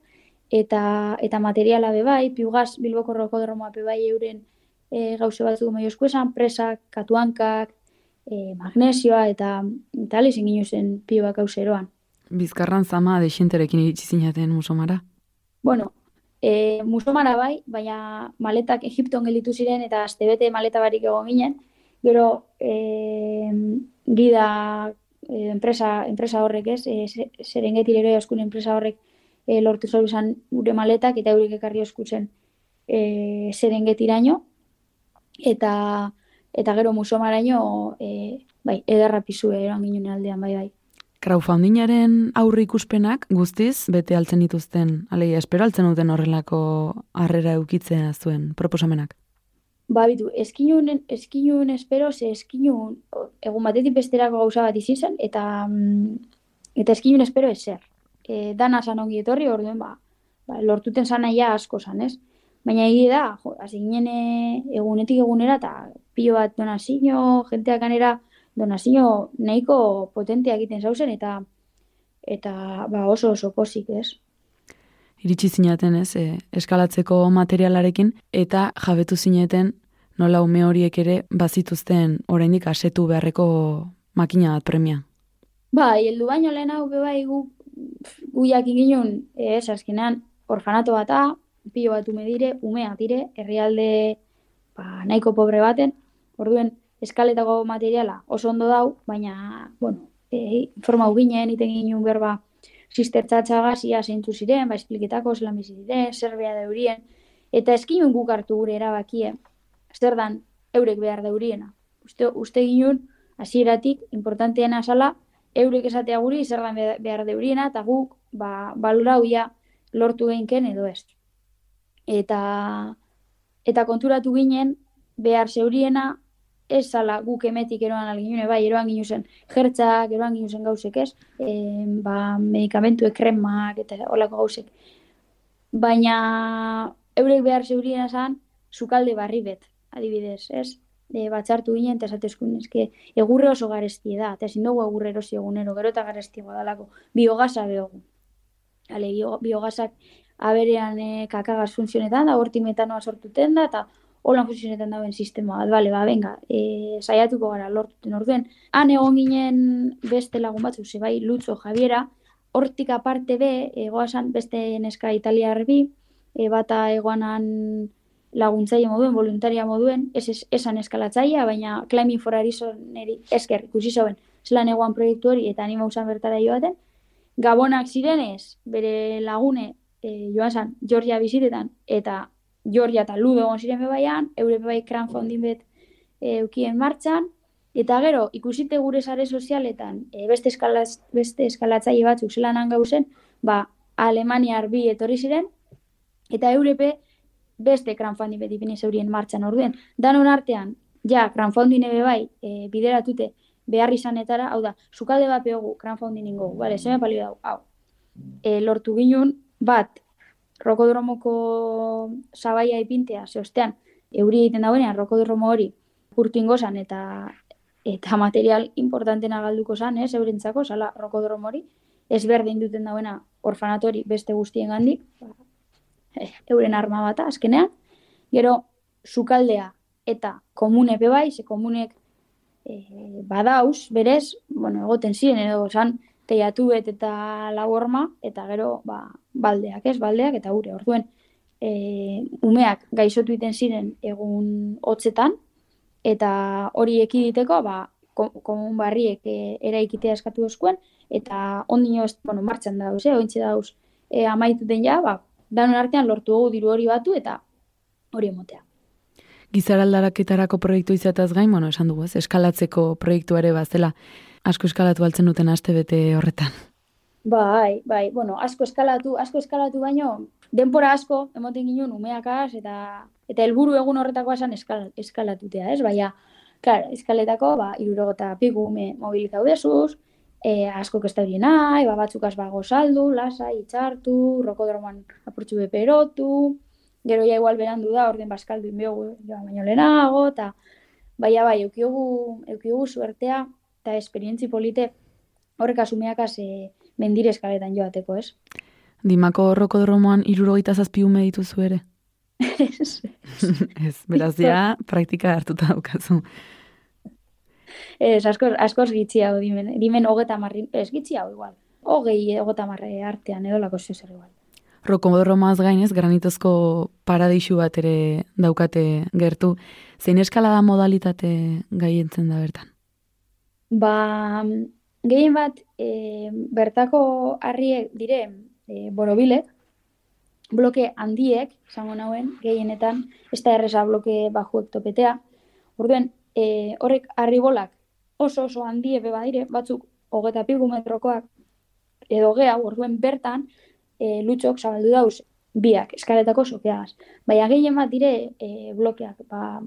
eta eta materiala be bai, piugaz Bilboko rokodromoa be bai euren e, gauze batzuk maiozko esan, presak, katuankak, e, magnesioa, eta eta lezin ginuzen piuak gauzeroan. Bizkarran zama dexenterekin iritsi zinaten musomara. Bueno, e, musomara bai, baina maletak Egipton gelditu ziren eta astebete maleta barik egon ginen. Gero e, gida e, enpresa, enpresa horrek ez, e, Se- Serengeti ere oskun enpresa horrek e, lortu zau izan gure maletak eta eurek ekarri oskutzen e, Serengetiraino eta eta gero musomaraino e, bai, ederra pizue eran ginen aldean bai bai. Crowdfundingaren aurre ikuspenak guztiz bete altzen dituzten, alegia espero altzen duten horrelako harrera eukitzea zuen proposamenak. Ba, bitu, eskinun, eskinun espero, ze eskinun, egun batetik besterako gauza bat zen, eta, mm, eta eskinun espero ezer. E, dana zan ongi etorri, orduen, ba, ba, lortuten zan naia asko zan, ez? Baina egia da, jo, hasi ginen e, egunetik egunera, eta pilo bat donazio, jenteak anera donazio nahiko potenteak egiten zauzen, eta eta ba, oso oso posik, ez? Iritsi zinaten ez, e, eskalatzeko materialarekin, eta jabetu zineten nola ume horiek ere bazituzten oraindik asetu beharreko makina bat premia. Bai, heldu baino lehen hau bai gu gu jakin ginen, ez, azkenean orfanato bata, pilo bat ume dire, umeak dire, herrialde ba, nahiko pobre baten, orduen eskaletako materiala oso ondo dau, baina, bueno, e, forma ginen, iten ginen berba, sister txatxagaz, ia zeintzu ziren, ba, espliketako zelan bizi diren, zerbea deurien, eta eskinun guk hartu gure erabakie, zer dan, eurek behar deuriena. Uste, uste ginen, hasieratik importanteena zala, eurek esatea guri zer dan be- behar deuriena, eta guk, ba, balorau ja lortu geinken edo ez. Eta, eta konturatu ginen, behar zeuriena, ez zala guk emetik eroan alginune, bai, eroan ginuzen jertzak, eroan ginuzen gauzek ez, e, ba, medikamentu ekremak eta olako gauzek. Baina eurek behar zeuriena zan, sukalde barri bet, adibidez, ez? E, batzartu ginen, eta esatezkun, eske, egurre oso garesti da, eta ezin dugu egurre erosi egunero, gero eta garestiagoa dalako, biogasa behogu. Ale, bio, biogazak aberean e, kakagaz funtzionetan da, horti metanoa sortuten da, eta holan funtzionetan dauen sistema. Bat, bale, ba, venga, e, saiatuko gara lortuten orduen. Han egon ginen beste lagun batzuk, ze bai, Lutzo, Javiera, hortik aparte be, egoasan beste neska italiar bi, e, bata egoanan laguntzaile moduen, voluntaria moduen, ez, ez esan eskalatzaia, baina Climbing for Arizoneri esker ikusi zauen, zelan egoan proiektu hori eta anima usan bertara joaten. Gabonak zirenez, bere lagune e, joan zan, Georgia bizitetan, eta Georgia eta Ludo egon ziren bebaian, eure bebai crowdfunding bet e, eukien martxan, eta gero, ikusite gure sare sozialetan, e, beste, eskalaz, beste eskalatzaile batzuk zelanan gauzen, ba, Alemaniar bi etorri ziren, eta eurepe beste crowdfunding beti bine zeurien martxan orduen. Danon artean, ja, crowdfunding ebe bai, e, bideratute behar izanetara, hau da, sukalde bat behogu crowdfunding ingo, bale, zeme palio dau, hau. E, lortu ginen bat, rokodromoko sabaia ipintea, ze ostean, euri egiten dauenean, rokodromo hori urtu ingozan eta eta material importantena galduko zan, ez, eurentzako, sala rokodromo hori, ez berdin duten dauena orfanatori beste guztien gandik, euren arma bata, azkenean, gero, sukaldea eta komune be bai, ze komunek e, badauz, berez, bueno, egoten ziren, edo zan, teiatu bet eta lau horma, eta gero, ba, baldeak, ez, baldeak, eta gure, orduen, e, umeak gaixotu iten ziren egun hotzetan, eta hori ekiditeko, ba, ko- komun barriek e, eraikitea eskatu oskuen, eta ondino, bueno, martxan dauz, eh, ointxe dauz, e, amaituten ja, ba, danon artean lortu dugu diru hori batu, eta hori emotea. Gizaraldaraketarako proiektu izataz gain, bueno, esan dugu, ez, eskalatzeko proiektu ere bazela asko eskalatu altzen duten aste bete horretan. Bai, bai, bueno, asko eskalatu, asko eskalatu baino, denpora asko, emoten ginen umeakaz, eta eta helburu egun horretakoa esan eskal, eskalatutea, ez? Baina, Claro, eskaletako, ba, irurogota piku ume mobilizau desuz, e, asko ez da hori nahi, ba, batzuk azbago saldu, lasa, itxartu, rokodroman apurtxu beperotu, gero ja igual berandu da, orden baskaldu inbiogu, joa baino lehenago, eta baina bai, eukiogu, eukiogu suertea, eta esperientzi polite, horrek asumeakaz e, mendire eskaletan joateko, ez? Dimako rokodromoan irurogeita zazpi ume dituzu ere? Ez. Ez, beraz ja, praktika hartuta daukazu. Ez, askoz, askoz gitxi hau dimen, dimen hogeta marri, ez gitxi hau igual. Hogei hogeta marre artean edo lako zer igual. Rokodromaz gainez, granitozko paradixu bat ere daukate gertu. Zein eskalada modalitate gaientzen da bertan? Ba, gehien bat, e, bertako harriek dire, e, borobilek, bloke handiek, izango nauen, gehienetan, ez da erresa bloke bajuek topetea. Orduen, e, horrek harribolak oso oso handie be badire, batzuk hogeta pigu metrokoak, edo geha, orduen bertan, e, lutxok zabaldu dauz biak, eskaletako sokeagaz. Baina gehien bat dire e, blokeak, ba,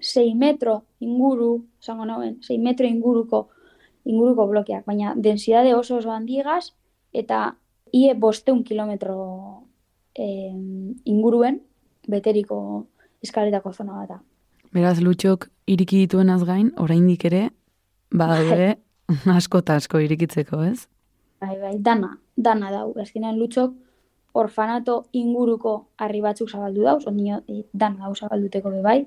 6 metro inguru, zango nauen, 6 metro inguruko inguruko blokeak, baina densidade oso oso handiegaz, eta ie bosteun kilometro e, inguruen beteriko eskaletako zona bat da. Beraz, lutxok iriki dituenaz gain, oraindik ere, badaude asko eta asko irikitzeko, ez? Bai, bai, dana, dana dau. Azkenean lutxok orfanato inguruko harri batzuk zabaldu dauz, ondino e, dana dau zabalduteko be bai,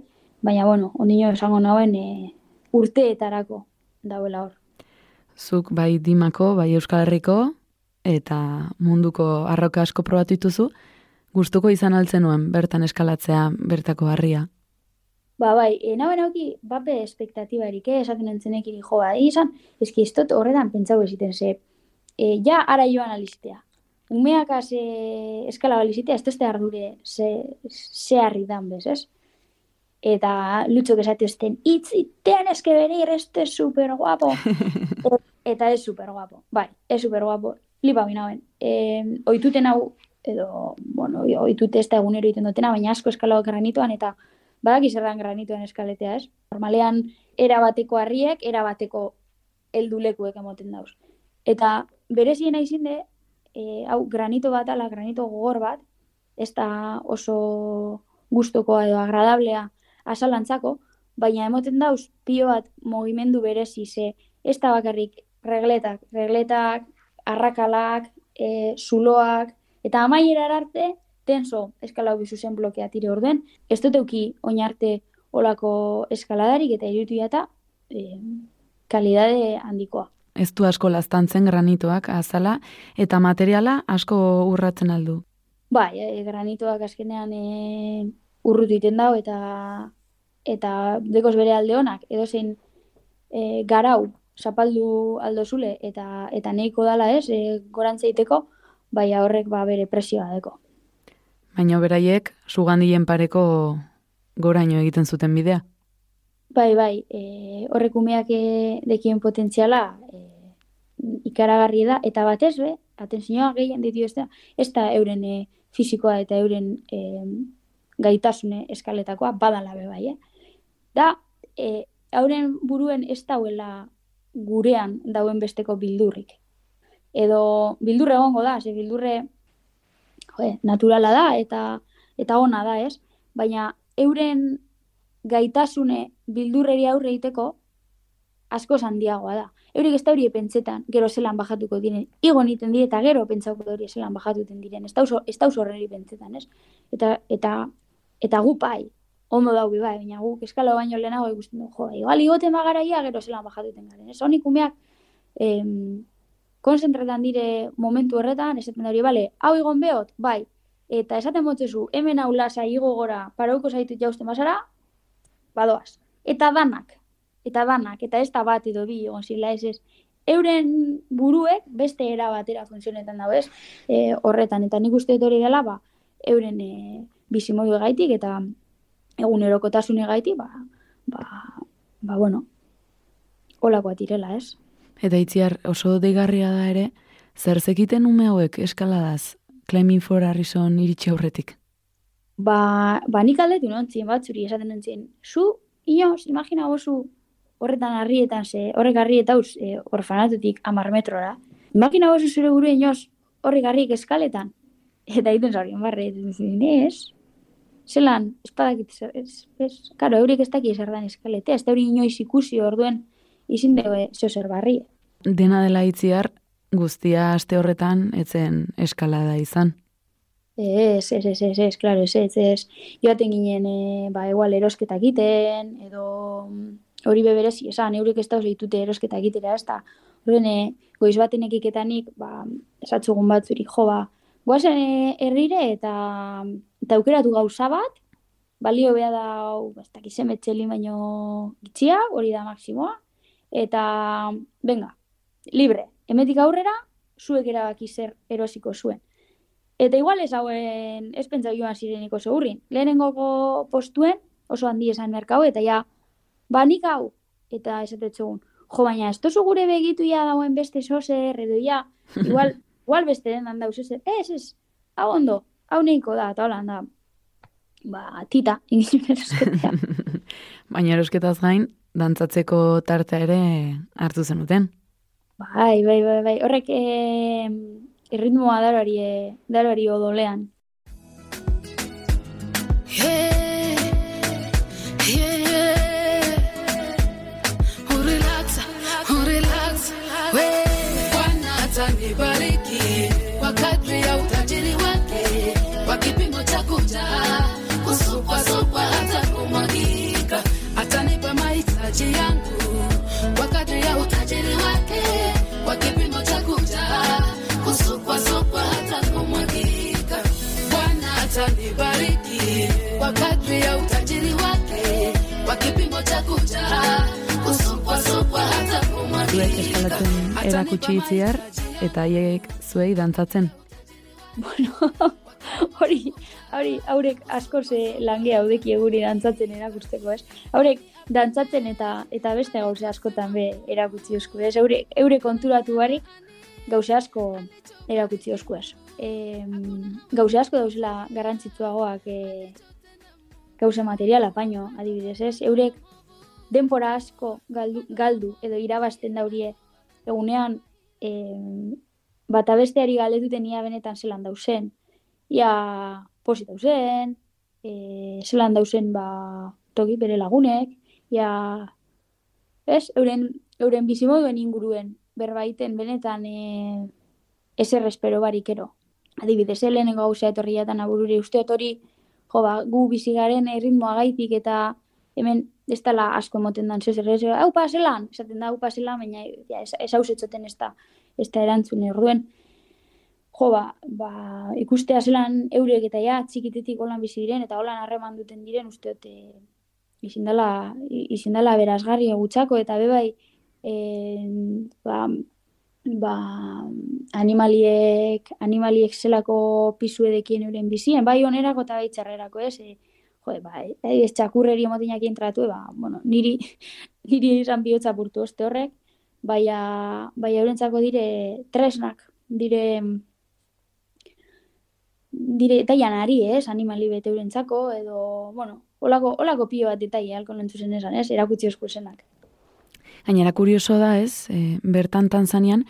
baina bueno, ondino esango nauen e, urteetarako dauela hor. Zuk bai Dimako, bai Euskal Herriko eta munduko arroka asko probatu dituzu, gustuko izan altzen nuen bertan eskalatzea bertako harria. Ba, bai, e, nauen auki, bape espektatibarik, eh, esaten entzenek iri jo, bai, izan, eski ez dut horretan pentsau eziten, ze, e, ja ara joan alizitea. Umeak az eskala alizitea, ez dute ardure ze, ze harri dan bez, ez? Eta lutxok esate ezten, itzi, tienes que venir, este es super guapo. E, eta ez super guapo, bai, ez super guapo. Lipa binauen, e, oituten hau, edo, bueno, oitute ez da egunero iten dutena, baina asko eskalago granitoan, eta badaki zerran granitoan eskaletea, ez? Normalean, erabateko harriek, erabateko heldulekuek emoten dauz. Eta bereziena izinde, e, hau granito bat ala, granito gogor bat, ez da oso gustokoa edo agradablea asalantzako, baina emoten dauz pio bat mogimendu berezi ze ez da bakarrik regletak, regletak, arrakalak, e, zuloak, eta amaiera arte tenso eskalau bizuzen blokea tire orduen, ez dut euki oinarte olako eskaladarik eta irutu eta e, kalidade handikoa. Ez du asko laztantzen granitoak azala eta materiala asko urratzen aldu. Bai, e, granitoak azkenean e, urrutu iten dau eta eta dekoz bere alde honak, edo zein e, garau zapaldu aldo zule eta eta neiko dala ez, e, gorantzeiteko, bai horrek ba bere presioa deko. Baina beraiek, sugandien pareko goraino egiten zuten bidea. Bai, bai, e, horrek umeak e, dekien potentziala e, ikaragarri da, eta batez be, atentzioa gehien ditu ez da, ez da euren e, fizikoa eta euren e, gaitasune eskaletakoa badala be bai, eh? Da, e, euren buruen ez dauela gurean dauen besteko bildurrik. Edo bildurre egongo da, ze bildurre jo, naturala da eta eta ona da, ez? Baina euren gaitasune bildurreri aurre egiteko asko handiagoa da. Eurik ez da hori pentsetan, gero zelan bajatuko diren. Igo niten dire eta gero pentsauko hori zelan bajatuten diren. Ez da oso horreri pentsetan, ez? Eta, eta, eta gu pai, ondo daubi bai, baina guk eskala baino lehenago ikusten du, jo, igual igoten bagaraia gero zelan bajatuten garen. Ez honik umeak, em, konzentratan dire momentu horretan, da hori, bale, hau igon behot, bai, eta esaten motzezu, hemen hau lasa igo gora, parauko zaitut jausten basara, badoaz. Eta danak, eta danak, eta ez da bat edo bi, egon zila ez ez, euren buruek beste era batera funtzionetan dago ez, e, horretan, eta nik uste dut hori dela, ba, euren e, bizimodu gaitik, eta egunerokotasune gaitik, ba, ba, ba, bueno, olakoa tirela ez. Eta itziar oso deigarria da ere, zer zekiten ume hauek eskaladaz, Climbing for Harrison iritsi aurretik? Ba, ba nik aldetu nontzien batzuri esaten nontzien, zu, inoz, imagina gozu, horretan harrietan, ze horrek harrieta uz, e, orfanatutik amar metrora. Makina gozu zure gure inoz, horrek harriek eskaletan. Eta egiten zaurien barre, ez, zelan, espadak zer, ez, ez, karo, eurek ez daki zer dan eskalete, ez da hori inoiz ikusi orduen izin dugu zeo zer barri. Dena dela itziar, guztia aste horretan etzen eskalada izan. Ez, ez, ez, ez, ez, klaro, ez, ez, ez. Joaten ginen, e, ba, egual erosketak egiten, edo mm, hori beberezi, esan, eurek ez dauz ditute erosketak egitera, ez da, horren, e, goiz baten ekiketanik, ba, esatzugun batzuri, jo, ba, guazen e, herrire eta, eta aukeratu gauza bat, balio beha da, ez dakizen betxeli baino gitxia, hori da maksimoa, eta, venga, libre, emetik aurrera, zuek erabaki zer erosiko zuen. Eta igual ez hauen, ez pentsa joan zirenik oso hurrin. Lehenengo postuen, oso handi esan merkau, eta ja, ba nik hau, eta esatetxegun, jo baina, ez tozu gure begitu ja dauen beste sozer, edo ja, igual, igual beste den dan dauz, ez, ez, hau ondo, hau neiko da, eta hola, da, ba, tita, ingin erosketea. Baina erosketaz gain, dantzatzeko tartea ere hartu zenuten. Bai, bai, bai, bai, horrek, eh, erritmoa daroari, daroari odolean. Yeah, Zuek eskalatzen erakutsi itziar, eta haiek zuei dantzatzen. Bueno, hori, hori, haurek asko ze lange haudeki eguri dantzatzen erakusteko, ez? Haurek dantzatzen eta eta beste gauze askotan be erakutsi osku, ez? Eure, eure konturatu barik gauze asko erakutsi osku, ez? E, gauze asko dauzela garrantzitsuagoak e, gauze materiala, baino, adibidez, ez? Eurek denpora asko galdu, galdu edo irabazten daurie egunean e, bata besteari galdetuten ia benetan zelan dauzen. Ia posit dauzen, e, zelan dauzen ba, toki bere lagunek, ia ez, euren, euren bizimoduen inguruen berbaiten benetan e, ezer espero barikero. Adibidez, eh, lehenengo gauza etorri jatan abururi uste hori, jo ba, gu bizigaren erritmoa gaitik eta hemen dela asko emoten dan zezer, ez, hau paselan, esaten da, hau paselan, baina ja, ez, hau zetzoten ez da, ez da erantzun orduen. Jo, ba, ba, ikustea zelan eurek eta ja, txikitetik holan bizi diren, eta holan harreman duten diren, uste dut, e, izin dela, izin dela berazgarri gutxako, eta bebai, e, ba, ba, animaliek, animaliek zelako pisu edekien euren bizien, bai onerako eta bai txarrerako, ez? E, jo, bai, bai, ez txakurreri emotinak entratu, ba, bueno, niri, niri izan bihotza burtu oste horrek, baina, baina eurentzako dire tresnak, dire, dire taianari, ez, animali bete eurentzako, edo, bueno, olako, olako pio bat detaile alko lentzuzen esan, ez, erakutzi eskusenak. Gainera kurioso da ez, e, bertan Tanzanian,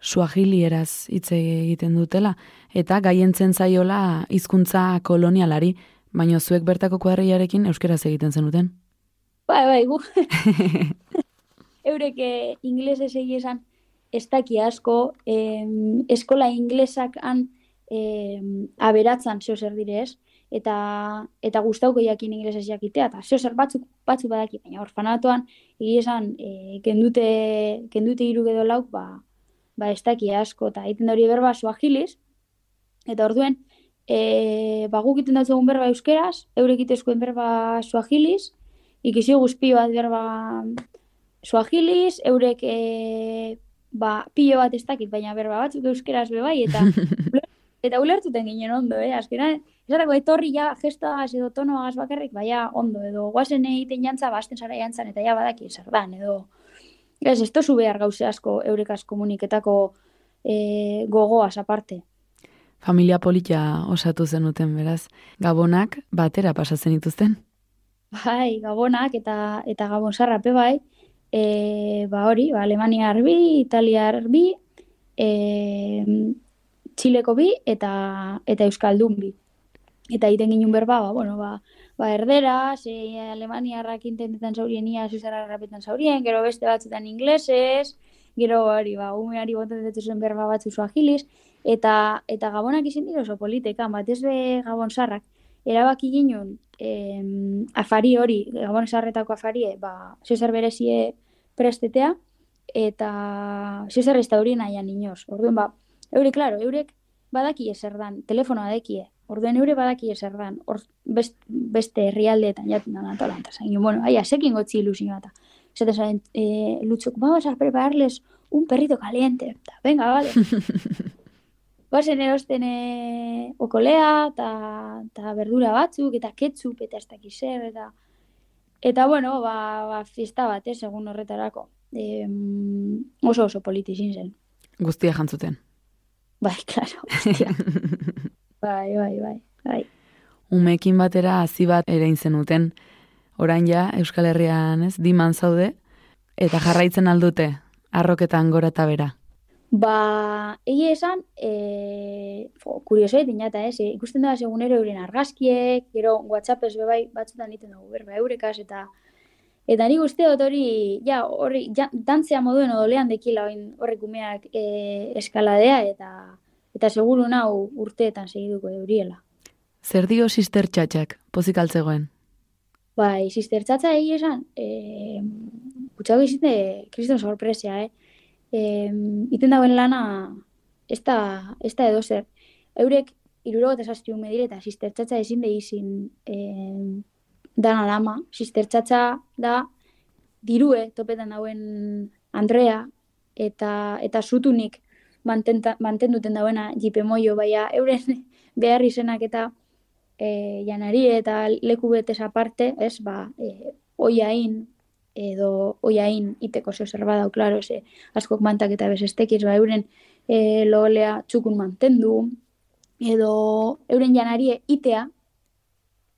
suahilieraz hitz egiten dutela, eta gaientzen zaiola hizkuntza kolonialari, baina zuek bertako kuadriarekin euskeraz egiten zenuten. Bai, bai, gu. Eurek eh, inglesez egi esan ez daki asko, em, eskola inglesak han em, aberatzan zeo zer direz, eta eta gustauko jakin inglesez jakitea, eta zeo zer batzuk, batzuk badaki, baina orfanatoan, egi esan, e, kendute, kendute hiru edo lauk, ba, ba ez daki asko, eta egiten da hori berba suahiliz, eta orduen, e, ba guk egiten dut berba euskeraz, eurek egitezkoen berba suahiliz, ikisi guzpio bat berba suahiliz, eurek e, ba, pilo bat ez dakit, baina berba batzuk euskeraz be bai, eta eta ulertuten ginen ondo, eh? Azkenan, esatako etorri ja gestoagaz edo tonoagaz bakarrik, baina ondo, edo guazen egiten jantza, basten zara jantzan, eta ja badaki zerdan, edo... Ez, ez tozu behar gauze asko eurekaz komuniketako e, gogoaz aparte. Familia polita osatu zenuten, beraz. Gabonak batera pasatzen dituzten. Bai, gabonak eta eta gabon sarrape bai, e, ba hori, ba, Alemaniar bi, Italiar bi, e, Txileko bi eta eta Euskaldun bi. Eta egiten ginen berba, ba, bueno, ba, ba erdera, ze Alemaniarrak intentetan zaurien ia, Suizarra rapetan zaurien, gero beste batzutan inglesez, gero hori, ba, umeari botan zen berba batzu suahiliz, eta eta gabonak izin dira oso politeka, batez be gabon sarrak, erabaki ginen, em, afari hori, gabon sarretako afari, ba, Suizar berezie prestetea, eta Suizar ez da hori nahian inoz. Orduan, ba, eurek, klaro, eurek badaki ezer dan, telefonoa dekie, Orduen eure badaki ezer dan, or, best, beste herrialdeetan jaten da natola. Eta zain, bueno, aia, sekin gotzi ilusioa eta. Zete zain, e, lutzuk, vamos a prepararles un perrito caliente. Ta, venga, vale. Bazen erosten e, okolea, eta berdura batzuk, eta ketchup, eta ez dakiz zer, eta... Eta, bueno, ba, ba fiesta bat, eh, segun horretarako. E, oso oso politizin zen. Guztia jantzuten. Bai, klaro, guztia. Bai, bai, bai, bai. Umekin batera hazi bat ere zenuten. Orain ja, Euskal Herrian ez, diman zaude, eta jarraitzen aldute, arroketan gora eta bera. Ba, egia esan, e, kurioso egin jata, ez, e, ikusten da segunero euren argazkiek, gero WhatsApp ez bebai batzutan egiten dugu, berba eurekaz, eta eta nik uste dut hori, ja, hori, ja, dantzea moduen odolean dekila horrek umeak e, eskaladea, eta eta seguru nau urteetan segiduko euriela. Zer dio sister txatxak, pozik altzegoen? Bai, sister txatxa egi esan, e, kutsago izite, kriston sorpresia, eh? E, iten dauen lana, ez da, ez da edo zer. Eurek, iruro eta zaztiu medire, eta sister txatxa ezin de izin e, dana dama. Sister txatxa da, dirue, topetan dauen Andrea, eta, eta zutunik mantenduten dauena jipe moio, baina euren behar izenak eta e, janari eta leku betez aparte, ez, ba, e, oiain, edo oiain iteko zeo zer badau, klaro, ze, askok mantak eta bezestekiz, ba, euren e, loolea txukun mantendu, edo euren janarie itea,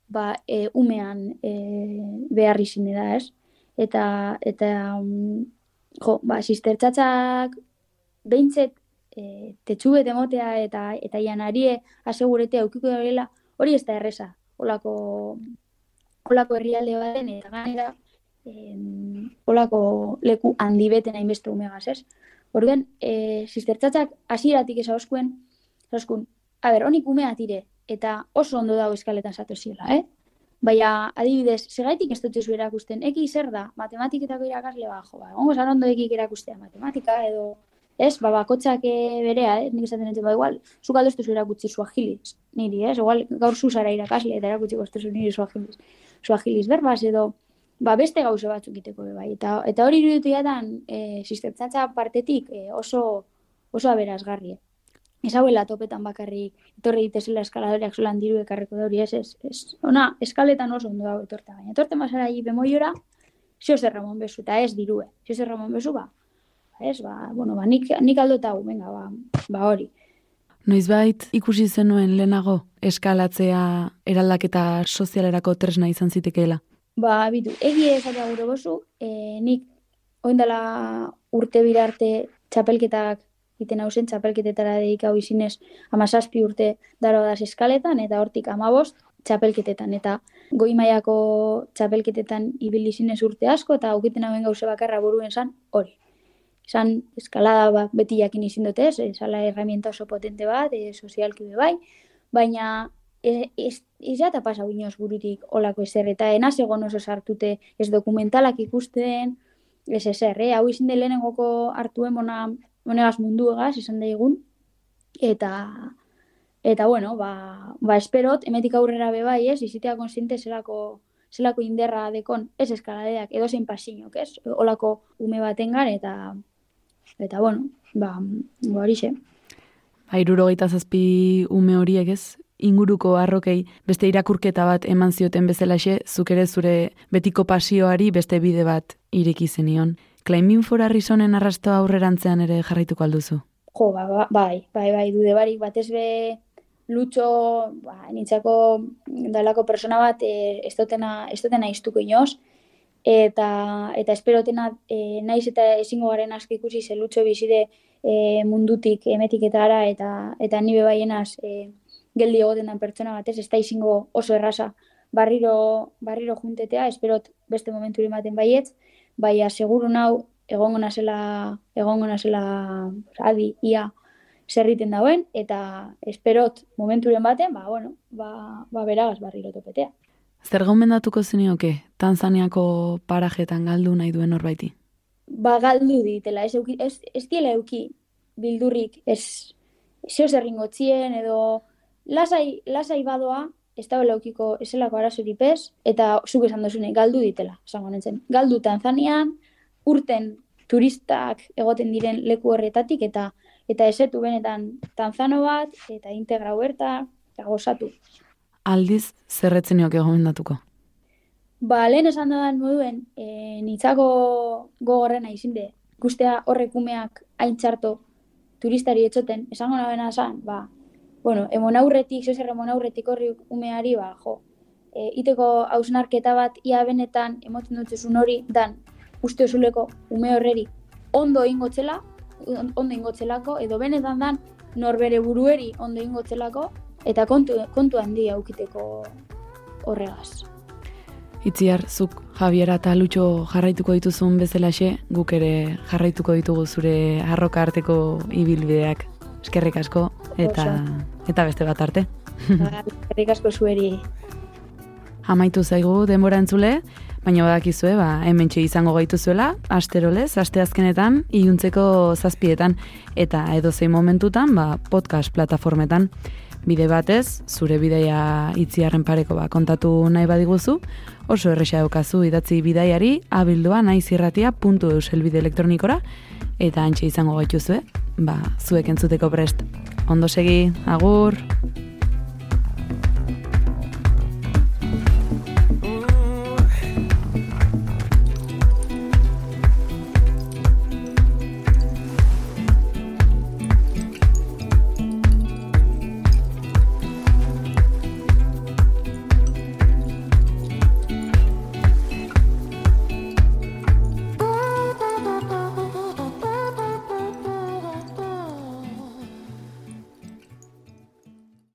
ba, e, umean e, behar izine da, ez? Eta, eta, um, jo, ba, sistertzatzak behintzet e, tetxubet emotea eta eta janarie asegurete aukiko dagoela, hori ez da erresa, olako, olako herrialde baten, eta gainera, em, olako leku handi beten hainbeste umegaz, ez? Orduan, e, sistertzatzak hasieratik ez hauskuen, hauskun, a ber, honik umea tire, eta oso ondo dago eskaletan zato ziela, eh? Baina, adibidez, segaitik ez dut erakusten, eki zer da, matematiketako irakasle bajo, ba, ongo zarondo ekik erakustea matematika, edo ez, ba, bakotxak eh, berea, eh, nik esaten dut, ba, igual, zu galdo ez duzu erakutsi suahiliz, niri, ez, igual, gaur zuzara irakasle, eta erakutsi goztezu niri suahiliz, suahiliz berbaz, edo, ba, beste gauze batzuk iteko, bai, eta, eta hori iruditu jatan, e, eh, sistertzatza partetik e, oso, oso aberazgarri, Ez hauela topetan bakarrik, etorri ditezela eskaladoreak zolan diru ekarreko dauri, ez, ez, ez, ona, eskaletan oso ondo dago etorta, baina etorte mazara jipe moiora, zio zer Ramon Besu, eta ez dirue, zio zer Ramon Besu, ba, ez, ba, bueno, ba, nik, nik aldota hu, venga, ba, ba hori. Noizbait ikusi zenuen lehenago eskalatzea eraldaketa sozialerako tresna izan zitekeela? Ba, bitu, egi ezatea gure bozu, e, nik oindala urte birarte txapelketak iten hausen txapelketetara dedikau izinez amazazpi urte daro das eskaletan eta hortik amabost txapelketetan. Eta goi maiako txapelketetan ibili zinez urte asko eta aukiten hauen gauze bakarra buruen zan hori. Esan eskalada ba, beti jakin izin dute, ez, esala herramienta oso potente bat, e, sozialki bai, baina ez, ez, ez pasa inoz burutik olako ezer, eta enaz egon oso sartute ez dokumentalak ikusten, ez ezer, eh? hau izin de lehenengoko hartuen mona, monegaz mundu egaz, esan da egun, eta, eta bueno, ba, ba esperot, emetik aurrera be bai, ez, izitea konsiente zelako, zelako inderra dekon, ez eskaladeak, edo zein pasinok, ez, olako ume batengan, eta Eta, bueno, ba, ba hori xe. Ba, iruro zazpi ume horiek ez, inguruko arrokei beste irakurketa bat eman zioten bezalaxe, zuk ere zure betiko pasioari beste bide bat ireki zenion. Climbing for Arizonen arrastoa aurrerantzean ere jarraituko alduzu? Jo, ba, ba, bai, bai, bai, dude barik, bat ez be lutxo, ba, nintzako dalako persona bat, e, ez dutena, ez dutena iztuko inoz, eta eta esperotena e, naiz eta ezingo garen asko ikusi zelutxo bizide e, mundutik emetiketara eta eta ni bebaienaz e, geldi egoten den pertsona batez, ez da izingo oso erraza barriro, barriro juntetea, esperot beste momentu ematen baietz, baina seguru nau egongo nazela, egongo nazela adi, ia, zerriten dauen, eta esperot momenturen baten, ba, bueno, ba, ba beragaz barriro topetea. Zer gomendatuko zenioke, Tanzaniako parajetan galdu nahi duen horbaiti? Ba, galdu ditela, ez, euki, ez, ez diela euki bildurrik, ez, zeo zerringotzien, edo lasai, lasai badoa, ez da eukiko eselako arazori pez, eta zuk esan duzune, galdu ditela, esango nintzen. Galdu Tanzanian, urten turistak egoten diren leku horretatik, eta eta esetu benetan tanzano bat, eta integra huerta, eta gozatu. Aldiz, zerretzen nioke gomendatuko? Ba, lehen esan dadan moduen, e, nitzako gogorrena izinde, ikustea horrek umeak hain txarto turistari etxoten, esango nabena esan, ba, bueno, emon aurretik, zozer emon aurretik horri umeari, ba, jo, e, iteko hausnarketa bat ia benetan emoten dutzezun hori, dan, uste osuleko ume horreri ondo ingotzela, ondo ingotzelako, edo benetan dan norbere burueri ondo ingotzelako, eta kontu, kontu handi aukiteko horregaz. Itziar, zuk Javiera eta Lutxo jarraituko dituzun bezalaxe, guk ere jarraituko ditugu zure arroka arteko ibilbideak. Eskerrik asko, eta, eta beste bat arte. Eskerrik asko zueri. Amaitu zaigu denbora entzule, baina badakizue, ba, hemen izango gaituzuela, asterolez, aste azkenetan, iluntzeko zazpietan, eta edo zein momentutan, ba, podcast plataformetan, bide batez, zure bideia itziarren pareko ba, kontatu nahi badiguzu, oso erresa daukazu idatzi bidaiari abildua naizirratia.eus elbide elektronikora, eta antxe izango gaituzue, ba, zuek entzuteko prest. Ondo segi, agur!